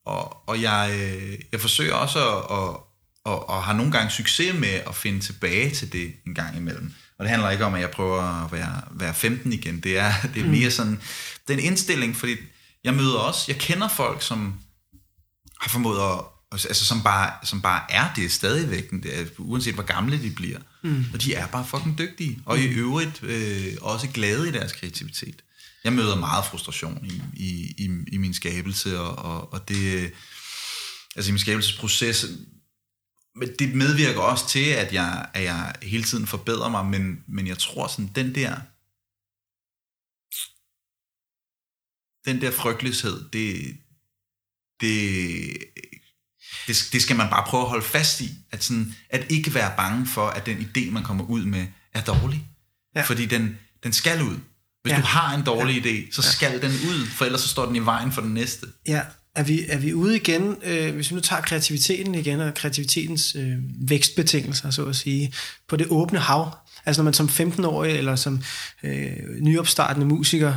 og, og jeg, øh, jeg forsøger også at, at, og, og har nogle gange succes med at finde tilbage til det en gang imellem. Og det handler ikke om, at jeg prøver at være, være 15 igen. Det er, [LAUGHS] det er mere sådan, den indstilling, fordi jeg møder også, jeg kender folk, som har formået at, altså som bare, som bare er det stadigvæk, uanset hvor gamle de bliver. Mm. Og de er bare fucking dygtige, og i øvrigt øh, også glade i deres kreativitet. Jeg møder meget frustration i, i, i, i min skabelse, og, og, og det, altså i min skabelsesproces, men det medvirker også til, at jeg, at jeg hele tiden forbedrer mig, men, men jeg tror sådan, den der, den der frygtløshed, det, det, det, det skal man bare prøve at holde fast i, at, sådan, at ikke være bange for, at den idé, man kommer ud med, er dårlig. Ja. Fordi den, den skal ud. Hvis ja. du har en dårlig ja. idé, så skal ja. den ud, for ellers så står den i vejen for den næste. Ja, er vi, er vi ude igen, øh, hvis vi nu tager kreativiteten igen, og kreativitetens øh, vækstbetingelser, så at sige, på det åbne hav, altså når man som 15-årig eller som øh, nyopstartende musiker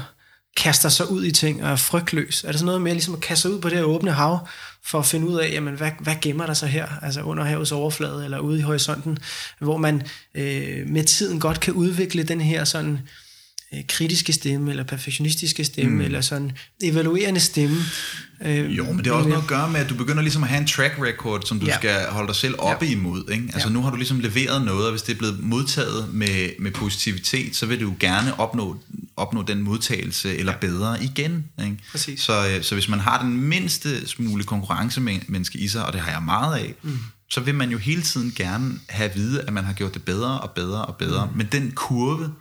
kaster sig ud i ting og er frygtløs, er det sådan noget med ligesom at kaste sig ud på det her åbne hav, for at finde ud af, jamen, hvad, hvad gemmer der sig her, altså under havets overflade eller ude i horisonten, hvor man øh, med tiden godt kan udvikle den her sådan øh, kritiske stemme, eller perfektionistiske stemme, mm. eller sådan evaluerende stemme. Øh, jo, men det har også noget at gøre med, at du begynder ligesom at have en track record, som du ja. skal holde dig selv oppe ja. imod. Ikke? Altså ja. nu har du ligesom leveret noget, og hvis det er blevet modtaget med, med positivitet, så vil du gerne opnå, opnå den modtagelse, eller ja. bedre igen. Ikke? Præcis. Så, øh, så hvis man har den mindste smule konkurrencemenneske i sig, og det har jeg meget af, mm så vil man jo hele tiden gerne have at vide, at man har gjort det bedre og bedre og bedre. Mm. Men den kurve,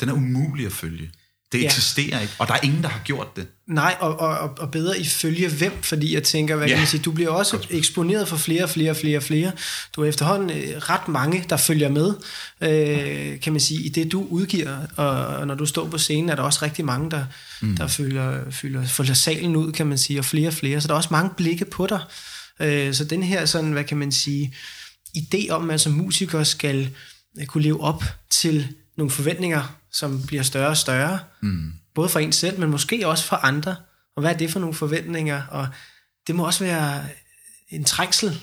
den er umulig at følge. Det ja. eksisterer ikke, og der er ingen, der har gjort det. Nej, og, og, og bedre ifølge hvem, fordi jeg tænker, hvad ja. kan man sige, du bliver også Godt. eksponeret for flere og flere og flere og flere. Du er efterhånden øh, ret mange, der følger med, øh, kan man sige, i det du udgiver, og, og når du står på scenen, er der også rigtig mange, der, mm. der følger, følger, følger salen ud, kan man sige, og flere og flere, så der er også mange blikke på dig. Øh, så den her sådan, hvad kan man sige, idé om, at man som musiker skal øh, kunne leve op til nogle forventninger, som bliver større og større, mm. både for en selv, men måske også for andre. Og hvad er det for nogle forventninger? Og det må også være en trængsel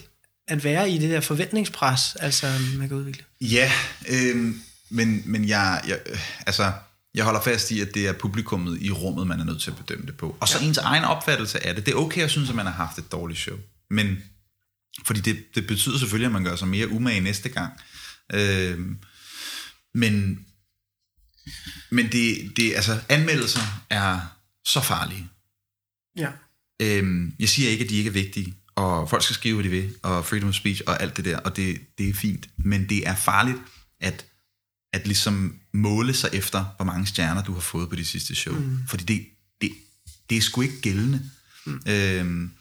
at være i det der forventningspres, altså man kan udvikle. Ja, øh, men, men jeg, jeg, altså, jeg holder fast i, at det er publikummet i rummet, man er nødt til at bedømme det på. Og så ja. ens egen opfattelse af det. Det er okay at synes, at man har haft et dårligt show. Men, fordi det, det betyder selvfølgelig, at man gør sig mere umage næste gang. Øh, men men det, det, altså, anmeldelser er så farlige. Ja. Øhm, jeg siger ikke, at de ikke er vigtige, og folk skal skrive, hvad de vil, og freedom of speech og alt det der, og det, det er fint. Men det er farligt at, at ligesom måle sig efter, hvor mange stjerner du har fået på de sidste show. Mm. Fordi det, det, det er sgu ikke gældende. Mm. Øhm,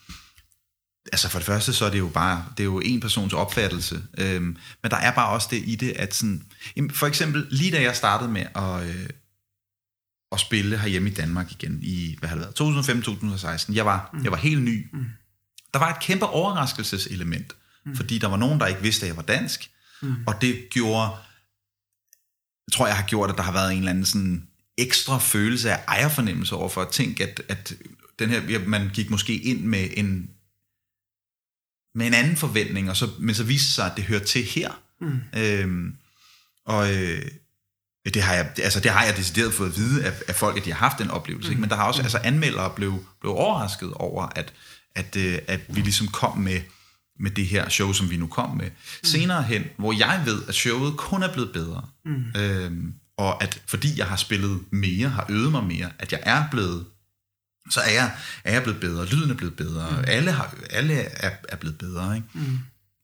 altså for det første, så er det jo bare, det er jo en persons opfattelse, øhm, men der er bare også det i det, at sådan, for eksempel lige da jeg startede med at, øh, at spille herhjemme i Danmark igen, i, hvad har det været, 2015-2016, jeg var, mm. jeg var helt ny, mm. der var et kæmpe overraskelseselement, mm. fordi der var nogen, der ikke vidste, at jeg var dansk, mm. og det gjorde, tror jeg har gjort, at der har været en eller anden sådan ekstra følelse af ejerfornemmelse over for at tænke, at, at den her, man gik måske ind med en med en anden forventning, og så, men så viste sig, at det hører til her. Mm. Øhm, og øh, det har jeg, altså det har jeg decideret fået at vide af, af folk, at de har haft den oplevelse. Mm. Ikke? Men der har også, mm. altså anmeldere blev, blev overrasket over, at, at, øh, at vi ligesom kom med, med det her show, som vi nu kom med. Mm. Senere hen, hvor jeg ved, at showet kun er blevet bedre, mm. øhm, og at fordi jeg har spillet mere, har øvet mig mere, at jeg er blevet så er jeg, er jeg blevet bedre, lyden er blevet bedre, mm. alle, har, alle er, er blevet bedre. Ikke? Mm.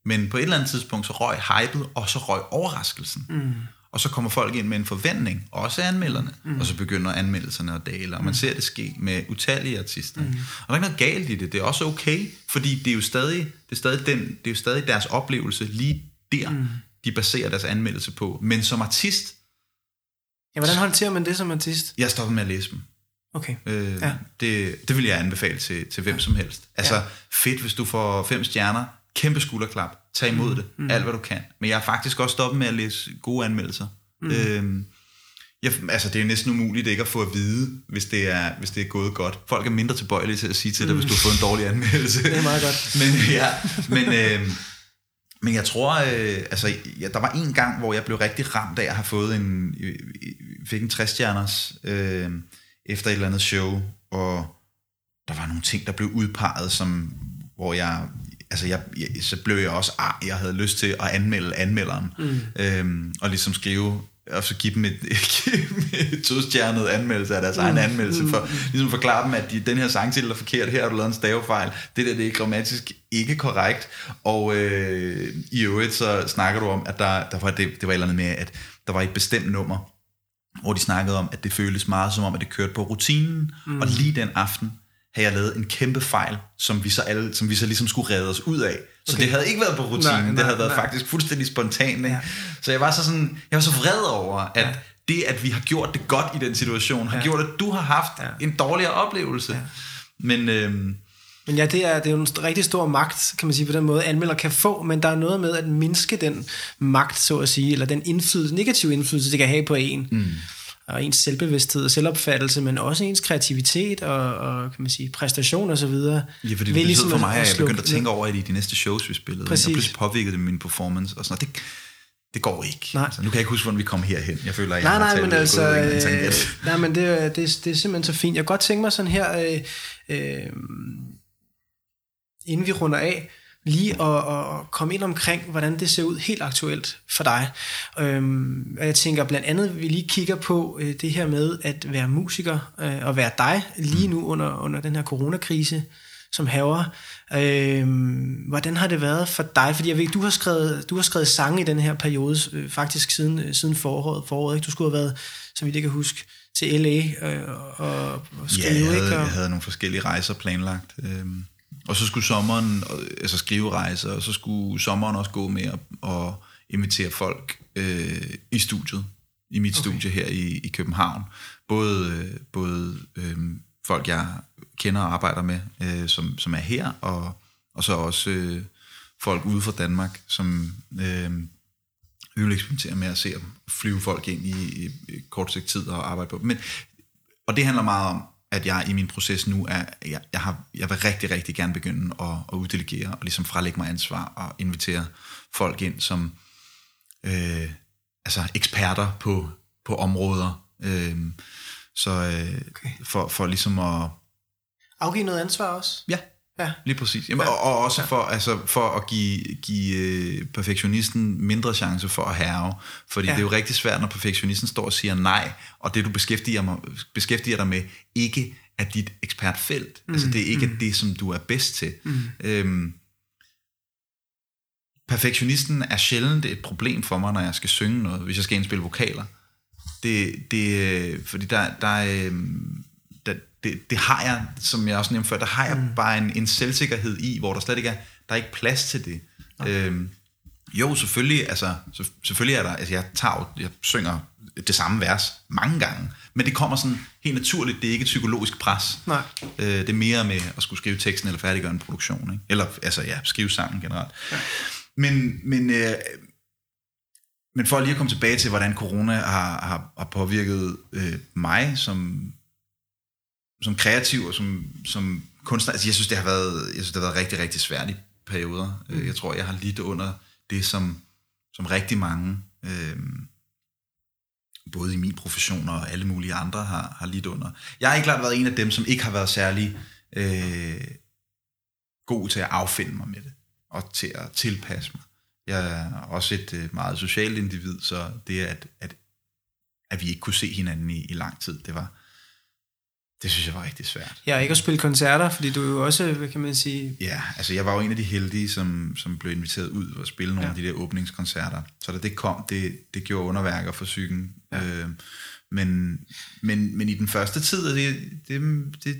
Men på et eller andet tidspunkt, så røg hypet, og så røg overraskelsen. Mm. Og så kommer folk ind med en forventning, også anmelderne, mm. og så begynder anmeldelserne at dale, og man mm. ser det ske med utallige artister. Mm. Og der er ikke noget galt i det, det er også okay, fordi det er jo stadig, det er stadig, den, det er jo stadig deres oplevelse lige der, mm. de baserer deres anmeldelse på. Men som artist... Ja, hvordan håndterer man det som artist? Jeg stopper med at læse dem. Okay. Øh, ja. det, det vil jeg anbefale til, til hvem ja. som helst. Altså ja. fedt, hvis du får fem stjerner, kæmpe skulderklap, tag imod mm. det, mm. alt hvad du kan. Men jeg har faktisk også stoppet med at læse gode anmeldelser. Mm. Øh, jeg, altså det er næsten umuligt ikke at få at vide, hvis det er, hvis det er gået godt. Folk er mindre tilbøjelige til at sige til dig, mm. hvis du har fået en dårlig anmeldelse. Det er meget godt. [LAUGHS] men, ja, men, øh, men jeg tror, øh, altså ja, der var en gang, hvor jeg blev rigtig ramt af at have fået en, fik en 60-stjerners øh, efter et eller andet show, og der var nogle ting, der blev udpeget, som, hvor jeg, altså jeg, jeg, så blev jeg også, ah, jeg havde lyst til at anmelde anmelderen, mm. øhm, og ligesom skrive, og så give dem et, [LAUGHS] et to-stjernet anmeldelse af deres mm. egen anmeldelse, for ligesom forklare dem, at de, den her sangtitel er forkert, her har du lavet en stavefejl, det der det er grammatisk ikke korrekt, og øh, i øvrigt så snakker du om, at der, der var det, det var et eller andet med, at der var et bestemt nummer, hvor de snakkede om, at det føltes meget som om, at det kørte på rutinen, mm. og lige den aften havde jeg lavet en kæmpe fejl, som vi så, alle, som vi så ligesom skulle redde os ud af. Så okay. det havde ikke været på rutinen, nej, nej, det havde været nej. faktisk fuldstændig spontant. Ja. Så jeg var så sådan, jeg var så vred over, at ja. det, at vi har gjort det godt i den situation, har ja. gjort, at du har haft ja. en dårligere oplevelse. Ja. Men, øhm, men ja, det er, det er jo en rigtig stor magt, kan man sige på den måde, anmelder kan få, men der er noget med at mindske den magt, så at sige, eller den indflydelse, negative indflydelse, det kan have på en. Mm. Og ens selvbevidsthed og selvopfattelse, men også ens kreativitet og, og kan man sige, præstation og så videre. Ja, for det betyder ligesom for mig, at jeg begyndte at tænke over, at i de næste shows, vi spillede, Præcis. og pludselig påvirkede det min performance og sådan noget. Det, det går ikke. Nej. Altså, nu kan jeg ikke huske, hvordan vi kom herhen. Jeg føler, jeg Nej, nej, talt men altså, øh, nej, men det, det, det er simpelthen så fint. Jeg kan godt tænke mig sådan her, øh, øh, inden vi runder af, lige at, at komme ind omkring, hvordan det ser ud helt aktuelt for dig. Øhm, og jeg tænker blandt andet, at vi lige kigger på øh, det her med at være musiker øh, og være dig lige nu under, under den her coronakrise, som haver. Øhm, hvordan har det været for dig? Fordi jeg ved, du har skrevet, du har skrevet sange i den her periode, øh, faktisk siden, øh, siden foråret, foråret ikke? Du skulle have været, så vidt jeg kan huske, til L.A. Øh, og, og skrive, Ja, jeg havde, ikke? Og, jeg havde nogle forskellige rejser planlagt. Øhm, og så skulle sommeren, altså skrive rejser, og så skulle sommeren også gå med at, at invitere folk øh, i studiet, i mit okay. studie her i, i København. Både, øh, både øh, folk, jeg kender og arbejder med, øh, som, som er her, og, og så også øh, folk ude fra Danmark, som øh, vi vil eksperimentere med at se at flyve folk ind i, i kort sigt tid og arbejde på. Men, og det handler meget om, at jeg i min proces nu er, jeg, jeg, har, jeg vil rigtig, rigtig gerne begynde at, at uddelegere og ligesom frelægge mig ansvar og invitere folk ind som øh, altså eksperter på, på områder. Øh, så øh, okay. for, for ligesom at... Afgive noget ansvar også? Ja, Ja. Lige præcis. Jamen, og, og også for, altså, for at give, give øh, perfektionisten mindre chance for at herve. Fordi ja. det er jo rigtig svært, når perfektionisten står og siger nej, og det du beskæftiger, mig, beskæftiger dig med, ikke er dit ekspertfelt. Mm. Altså det er ikke mm. det, som du er bedst til. Mm. Øhm, perfektionisten er sjældent et problem for mig, når jeg skal synge noget, hvis jeg skal indspille vokaler. Det, det, fordi der, der er... Det, det har jeg, som jeg også nævnte før, der har jeg mm. bare en, en selvsikkerhed i, hvor der slet ikke er, der er ikke plads til det. Okay. Øhm, jo, selvfølgelig, altså, så, selvfølgelig er der, altså jeg tager jeg synger det samme vers mange gange, men det kommer sådan helt naturligt, det er ikke et psykologisk pres. Nej. Øh, det er mere med at skulle skrive teksten eller færdiggøre en produktion, ikke? eller altså ja, skrive sangen generelt. Ja. Men, men, øh, men for lige at komme tilbage til, hvordan corona har, har, har påvirket øh, mig som som kreativ og som, som kunstner, altså jeg synes, det har været, jeg synes, det har været rigtig, rigtig svært i perioder. Mm. Jeg tror, jeg har lidt under det, som, som rigtig mange, øh, både i min profession og alle mulige andre, har, har lidt under. Jeg har ikke klart været en af dem, som ikke har været særlig øh, god til at affinde mig med det, og til at tilpasse mig. Jeg er også et øh, meget socialt individ, så det at, at, at vi ikke kunne se hinanden i, i lang tid, det var, det synes jeg var rigtig svært. Ja, ikke at spille koncerter, fordi du jo også, hvad kan man sige... Ja, altså jeg var jo en af de heldige, som, som blev inviteret ud og spille nogle ja. af de der åbningskoncerter. Så da det kom, det, det gjorde underværker for psyken. Ja. Øh, men, men, men i den første tid, det, det, det,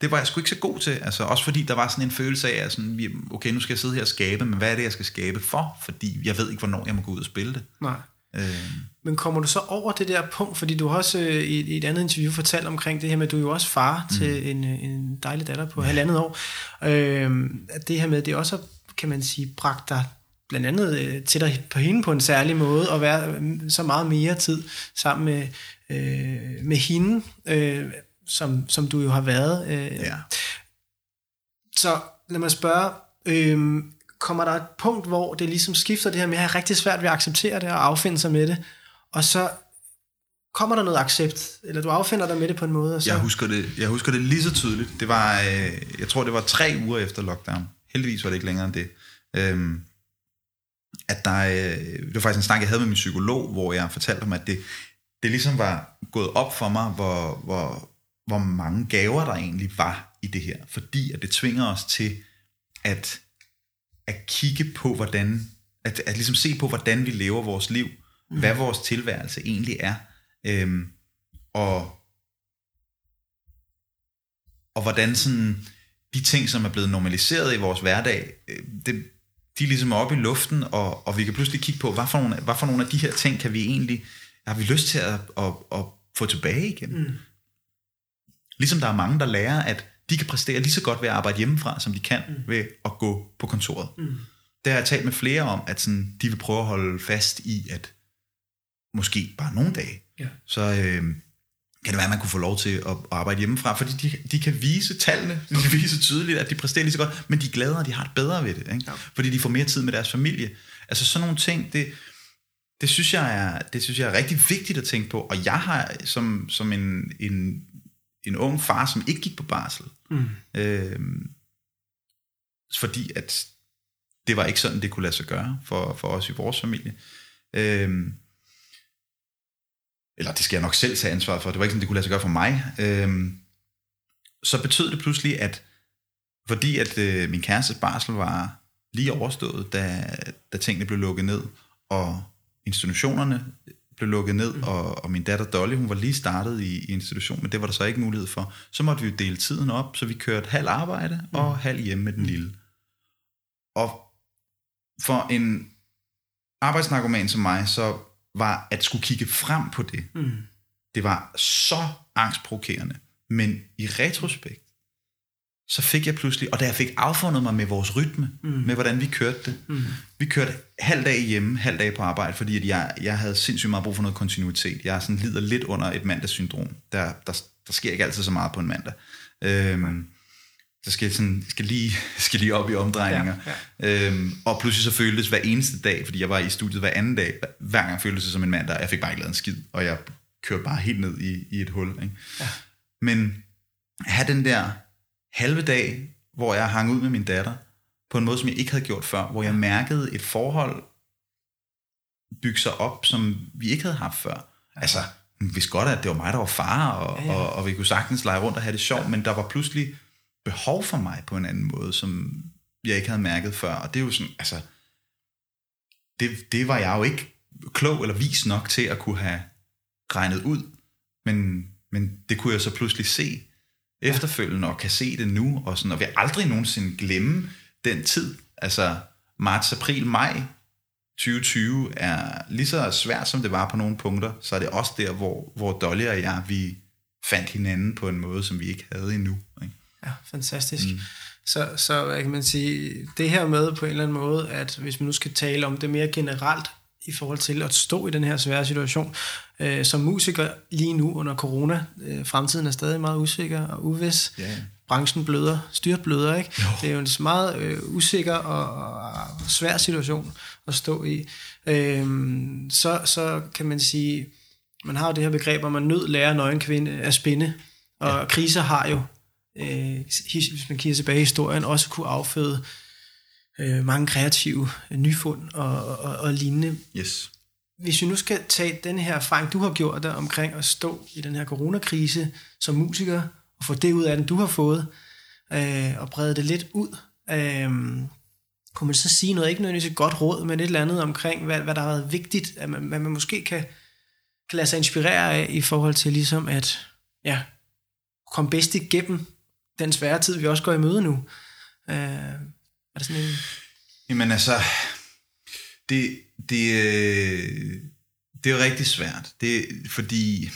det var jeg sgu ikke så god til. Altså også fordi der var sådan en følelse af, at sådan, okay, nu skal jeg sidde her og skabe, men hvad er det, jeg skal skabe for? Fordi jeg ved ikke, hvornor jeg må gå ud og spille det. Nej. Øh. Men kommer du så over det der punkt, fordi du har også øh, i, et andet interview fortalt omkring det her med, at du er jo også far mm. til en, øh, en dejlig datter på ja. halvandet år. Øh, at det her med, det også kan man sige, bragt dig blandt andet øh, til dig på hende på en særlig måde, og være øh, så meget mere tid sammen med, øh, med hende, øh, som, som du jo har været. Øh. Ja. Så lad mig spørge, øh, kommer der et punkt, hvor det ligesom skifter det her med at have rigtig svært ved at acceptere det og affinde sig med det, og så kommer der noget accept, eller du affinder dig med det på en måde? Og så... jeg, husker det, jeg husker det lige så tydeligt. Det var, øh, jeg tror, det var tre uger efter lockdown. Heldigvis var det ikke længere end det. Øhm, at der, øh, det var faktisk en snak, jeg havde med min psykolog, hvor jeg fortalte ham, at det, det ligesom var gået op for mig, hvor, hvor, hvor mange gaver der egentlig var i det her. Fordi at det tvinger os til at at kigge på, hvordan, at, at ligesom se på, hvordan vi lever vores liv, mm. hvad vores tilværelse egentlig er, øhm, og, og hvordan sådan, de ting, som er blevet normaliseret i vores hverdag, øh, det, de ligesom er oppe i luften, og, og vi kan pludselig kigge på, hvad for, nogle, hvad for nogle af de her ting kan vi egentlig, har vi lyst til at, at, at få tilbage igen. Mm. Ligesom der er mange, der lærer, at de kan præstere lige så godt ved at arbejde hjemmefra, som de kan mm. ved at gå på kontoret. Mm. Det har jeg talt med flere om, at sådan, de vil prøve at holde fast i, at måske bare nogle dage, ja. så øh, kan det være, at man kunne få lov til at arbejde hjemmefra, fordi de, de kan vise tallene, de viser tydeligt, at de præsterer lige så godt, men de er gladere, og de har det bedre ved det, ikke? Ja. fordi de får mere tid med deres familie. Altså sådan nogle ting, det, Det synes jeg er, det synes jeg er rigtig vigtigt at tænke på, og jeg har som, som en, en, en ung far, som ikke gik på barsel, mm. øh, fordi at det var ikke sådan, det kunne lade sig gøre for, for os i vores familie. Øh, eller det skal jeg nok selv tage ansvar for, det var ikke sådan, det kunne lade sig gøre for mig. Øh, så betød det pludselig, at fordi at øh, min kærestes barsel var lige overstået, da, da tingene blev lukket ned, og institutionerne blev lukket ned, mm. og, og min datter Dolly, hun var lige startet i, i institution, men det var der så ikke mulighed for. Så måtte vi jo dele tiden op, så vi kørte halv arbejde mm. og halv hjemme med den lille. Og for en arbejdsnarkoman som mig, så var at skulle kigge frem på det, mm. det var så angstprovokerende. Men i retrospekt, så fik jeg pludselig, og da jeg fik affundet mig med vores rytme, mm. med hvordan vi kørte det. Mm. Vi kørte halv dag hjemme, halv dag på arbejde, fordi at jeg, jeg havde sindssygt meget brug for noget kontinuitet. Jeg sådan lider lidt under et mandagssyndrom. Der, der, der sker ikke altid så meget på en mandag. Øhm, så skal jeg sådan, skal lige, [LAUGHS] skal lige op i omdrejninger. Ja, ja. Øhm, og pludselig så føltes hver eneste dag, fordi jeg var i studiet hver anden dag, hver gang føltes det som en mandag, jeg fik bare ikke lavet en skid, og jeg kørte bare helt ned i, i et hul. Ikke? Ja. Men have den der halve dag, hvor jeg hang ud med min datter, på en måde, som jeg ikke havde gjort før, hvor jeg mærkede et forhold bygge sig op, som vi ikke havde haft før. Altså, vi vidste godt, at det var mig, der var far, og, ja, ja. og, og vi kunne sagtens lege rundt og have det sjovt, ja. men der var pludselig behov for mig på en anden måde, som jeg ikke havde mærket før. Og det er jo sådan, altså, det, det var jeg jo ikke klog eller vis nok til at kunne have regnet ud, men, men det kunne jeg så pludselig se efterfølgende, og kan se det nu, og, sådan, og vil aldrig nogensinde glemme den tid. Altså marts, april, maj 2020 er lige så svært, som det var på nogle punkter, så er det også der, hvor, hvor Dolly og jeg, vi fandt hinanden på en måde, som vi ikke havde endnu. Ikke? Ja, fantastisk. Mm. Så, så hvad kan man sige, det her med på en eller anden måde, at hvis man nu skal tale om det mere generelt, i forhold til at stå i den her svære situation. Øh, som musiker lige nu under corona, øh, fremtiden er stadig meget usikker og uvis. Yeah. Branchen bløder, styrt bløder, ikke? Jo. Det er jo en meget øh, usikker og, og svær situation at stå i. Øh, så, så kan man sige, man har jo det her begreb, at man nød lærer nøgen kvinde at spinde, og ja. kriser har jo, øh, hvis man kigger tilbage i historien, også kunne afføde øh, mange kreative øh, nyfund og, og, og lignende. Yes. Hvis vi nu skal tage den her erfaring, du har gjort der omkring at stå i den her coronakrise som musiker, og få det ud af den, du har fået, øh, og brede det lidt ud, øh, kunne man så sige noget, ikke nødvendigvis et godt råd, men et eller andet omkring, hvad, hvad der har været vigtigt, at man, hvad man måske kan, kan lade sig inspirere af, i forhold til ligesom at ja, komme bedst igennem den svære tid, vi også går i møde nu. Øh, er det sådan en... Jamen altså, det, det, øh, det er jo rigtig svært. Det, fordi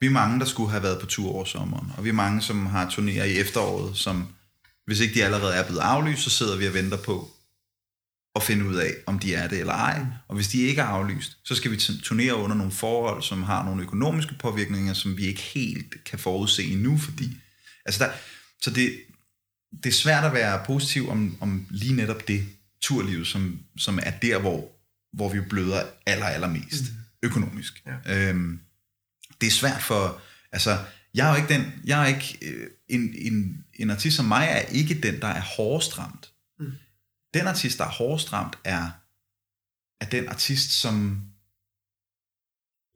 vi er mange, der skulle have været på tur over sommeren, og vi er mange, som har turnéer i efteråret, som hvis ikke de allerede er blevet aflyst, så sidder vi og venter på at finde ud af, om de er det eller ej. Og hvis de ikke er aflyst, så skal vi turnere under nogle forhold, som har nogle økonomiske påvirkninger, som vi ikke helt kan forudse endnu, fordi altså der, så det, det er svært at være positiv om, om lige netop det turliv, som, som er der, hvor, hvor vi bløder aller, allermest mm. økonomisk. Ja. Øhm, det er svært for, altså, jeg er jo ikke den, jeg er ikke, øh, en, en, en artist som mig er ikke den, der er hårdest ramt. Mm. Den artist, der er hårdest ramt, er, er den artist, som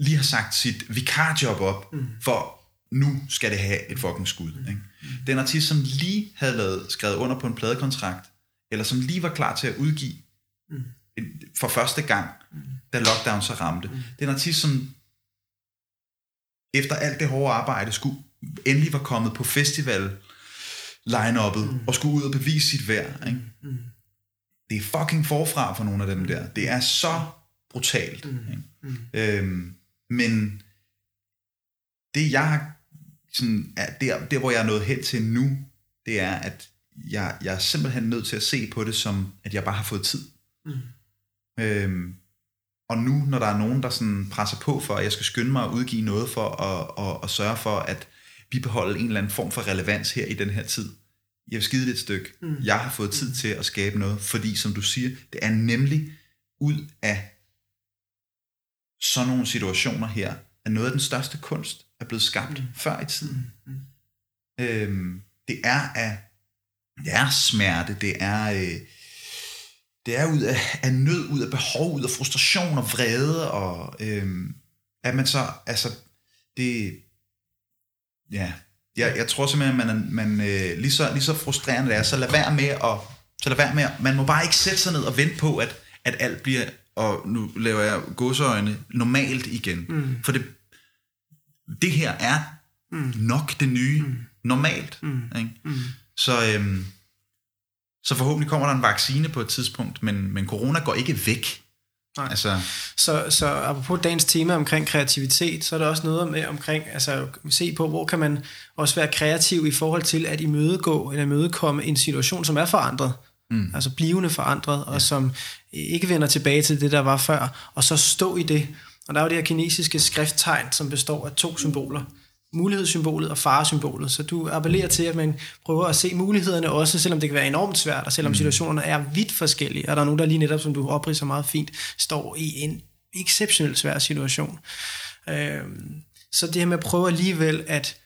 lige har sagt sit vikarjob op, mm. for nu skal det have et fucking skud. Ikke? Den artist, som lige havde lavet, skrevet under på en pladekontrakt, eller som lige var klar til at udgive en, for første gang, da lockdown så ramte. Den artist, som efter alt det hårde arbejde, skulle endelig var kommet på festival line-uppet, mm. og skulle ud og bevise sit værd. Ikke? Mm. Det er fucking forfra for nogle af dem der. Det er så brutalt. Mm. Ikke? Mm. Øhm, men det jeg har sådan, er der, der, hvor jeg er nået hen til nu, det er, at jeg, jeg er simpelthen nødt til at se på det som, at jeg bare har fået tid. Mm. Øhm, og nu, når der er nogen, der sådan presser på for, at jeg skal skynde mig at udgive noget for at, at, at sørge for, at vi beholder en eller anden form for relevans her i den her tid. Jeg vil skide det et stykke. Mm. Jeg har fået tid til at skabe noget, fordi som du siger, det er nemlig ud af sådan nogle situationer her, at noget af den største kunst er blevet skabt mm. før i tiden. Mm. Øhm, det er af det er smerte, det er øh, det er ud af, af nød, ud af behov, ud af frustration og vrede, og øhm, at man så, altså, det, ja, jeg, jeg tror simpelthen, at man, man øh, lige, så, lige så frustrerende det er, så lad være med at, så lad være med at, man må bare ikke sætte sig ned og vente på, at, at alt bliver, og nu laver jeg godseøjne, normalt igen. Mm. For det, det her er mm. nok det nye mm. normalt. Mm. Ikke? Mm. Så, øhm, så forhåbentlig kommer der en vaccine på et tidspunkt, men, men corona går ikke væk. Nej. Altså. Så, så apropos dagens tema omkring kreativitet, så er der også noget med omkring, altså se på, hvor kan man også være kreativ i forhold til at imødegå eller imødekomme en situation, som er forandret. Mm. Altså blivende forandret, ja. og som ikke vender tilbage til det, der var før, og så stå i det. Og der er jo det her kinesiske skrifttegn, som består af to symboler mulighedssymbolet og faresymbolet. Så du appellerer til, at man prøver at se mulighederne også, selvom det kan være enormt svært, og selvom mm. situationerne er vidt forskellige. Og der er nogen, der lige netop, som du opriser meget fint, står i en exceptionelt svær situation. Øhm, så det her med at prøve alligevel at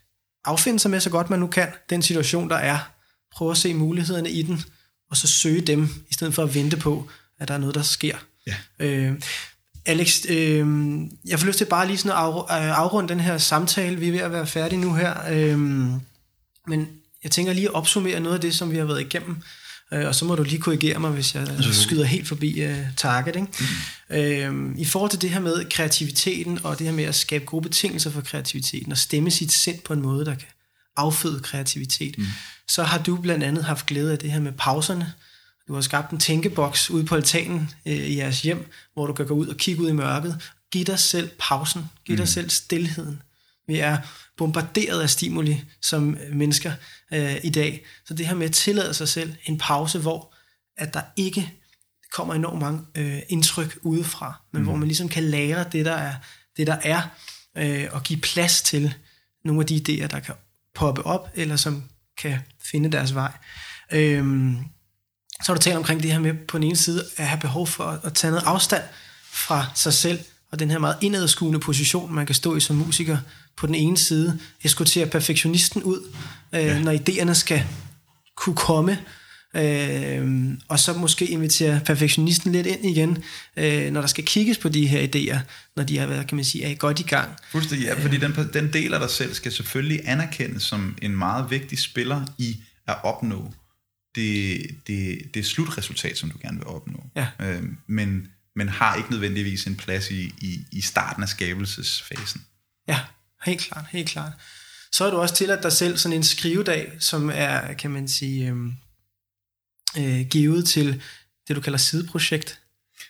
affinde sig med så godt man nu kan, den situation, der er. Prøve at se mulighederne i den, og så søge dem, i stedet for at vente på, at der er noget, der sker. Ja. Øh, Alex, øh, jeg får lyst til bare lige sådan at øh, afrunde den her samtale. Vi er ved at være færdige nu her. Øh, men jeg tænker lige at opsummere noget af det, som vi har været igennem. Øh, og så må du lige korrigere mig, hvis jeg skyder helt forbi øh, target. Ikke? Mm. Øh, I forhold til det her med kreativiteten, og det her med at skabe gode betingelser for kreativiteten, og stemme sit sind på en måde, der kan afføde kreativitet, mm. så har du blandt andet haft glæde af det her med pauserne, du har skabt en tænkeboks ude på altanen øh, i jeres hjem, hvor du kan gå ud og kigge ud i mørket. Giv dig selv pausen. Giv mm. dig selv stillheden. Vi er bombarderet af stimuli som mennesker øh, i dag. Så det her med at tillade sig selv en pause, hvor at der ikke kommer enormt mange øh, indtryk udefra, men mm. hvor man ligesom kan lære det, der er, det, der er øh, og give plads til nogle af de idéer, der kan poppe op, eller som kan finde deres vej. Øh, så har du talt omkring det her med på den ene side at have behov for at tage noget afstand fra sig selv, og den her meget indadskuende position, man kan stå i som musiker på den ene side, eskortere perfektionisten ud, øh, ja. når idéerne skal kunne komme, øh, og så måske invitere perfektionisten lidt ind igen, øh, når der skal kigges på de her idéer, når de har været, kan man sige, er godt i gang. Fuldstændig, ja, fordi den, den del af dig selv skal selvfølgelig anerkendes som en meget vigtig spiller i at opnå det, det, det slutresultat, som du gerne vil opnå. Ja. Øh, men, men har ikke nødvendigvis en plads i, i, i starten af skabelsesfasen. Ja, helt klart, helt klart. Så er du også tilladt dig selv sådan en skrivedag, som er, kan man sige, øh, øh, givet til det, du kalder sideprojekt.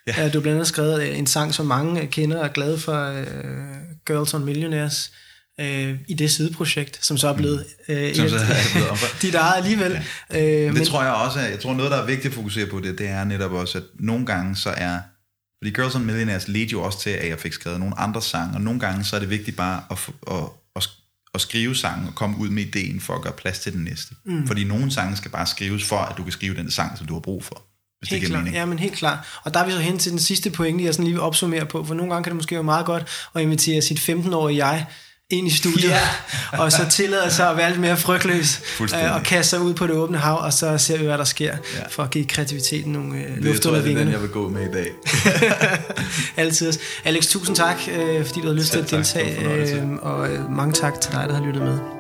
Ja. Du har blandt andet skrevet en sang, som mange kender og er glade for, øh, Girls on Millionaires, øh, i det sideprojekt, som så er blevet, mm. øh, som så er blevet [LAUGHS] dit eget alligevel. Ja. Øh, det men, tror jeg også, at jeg tror noget, der er vigtigt at fokusere på det, det er netop også, at nogle gange så er, fordi Girls on Millionaires ledte jo også til, at jeg fik skrevet nogle andre sange, og nogle gange så er det vigtigt bare at, at, at, at skrive sangen og komme ud med ideen for at gøre plads til den næste. Mm. Fordi nogle sange skal bare skrives for, at du kan skrive den sang, som du har brug for. Hvis helt klart, ja, men helt klart. Og der er vi så hen til den sidste pointe, jeg sådan lige vil opsummere på, for nogle gange kan det måske være meget godt at invitere sit 15-årige jeg ind i studiet, ja. [LAUGHS] og så tillader sig at være lidt mere frygtløs, øh, og kaste sig ud på det åbne hav, og så ser vi, hvad der sker, ja. for at give kreativiteten nogle øh, luft under vingerne. Det jeg vil gå med i dag. [LAUGHS] Altid. Alex, tusind tak, øh, fordi du havde lyst Selv til at deltage, øh, og øh, mange tak til dig, der har lyttet med.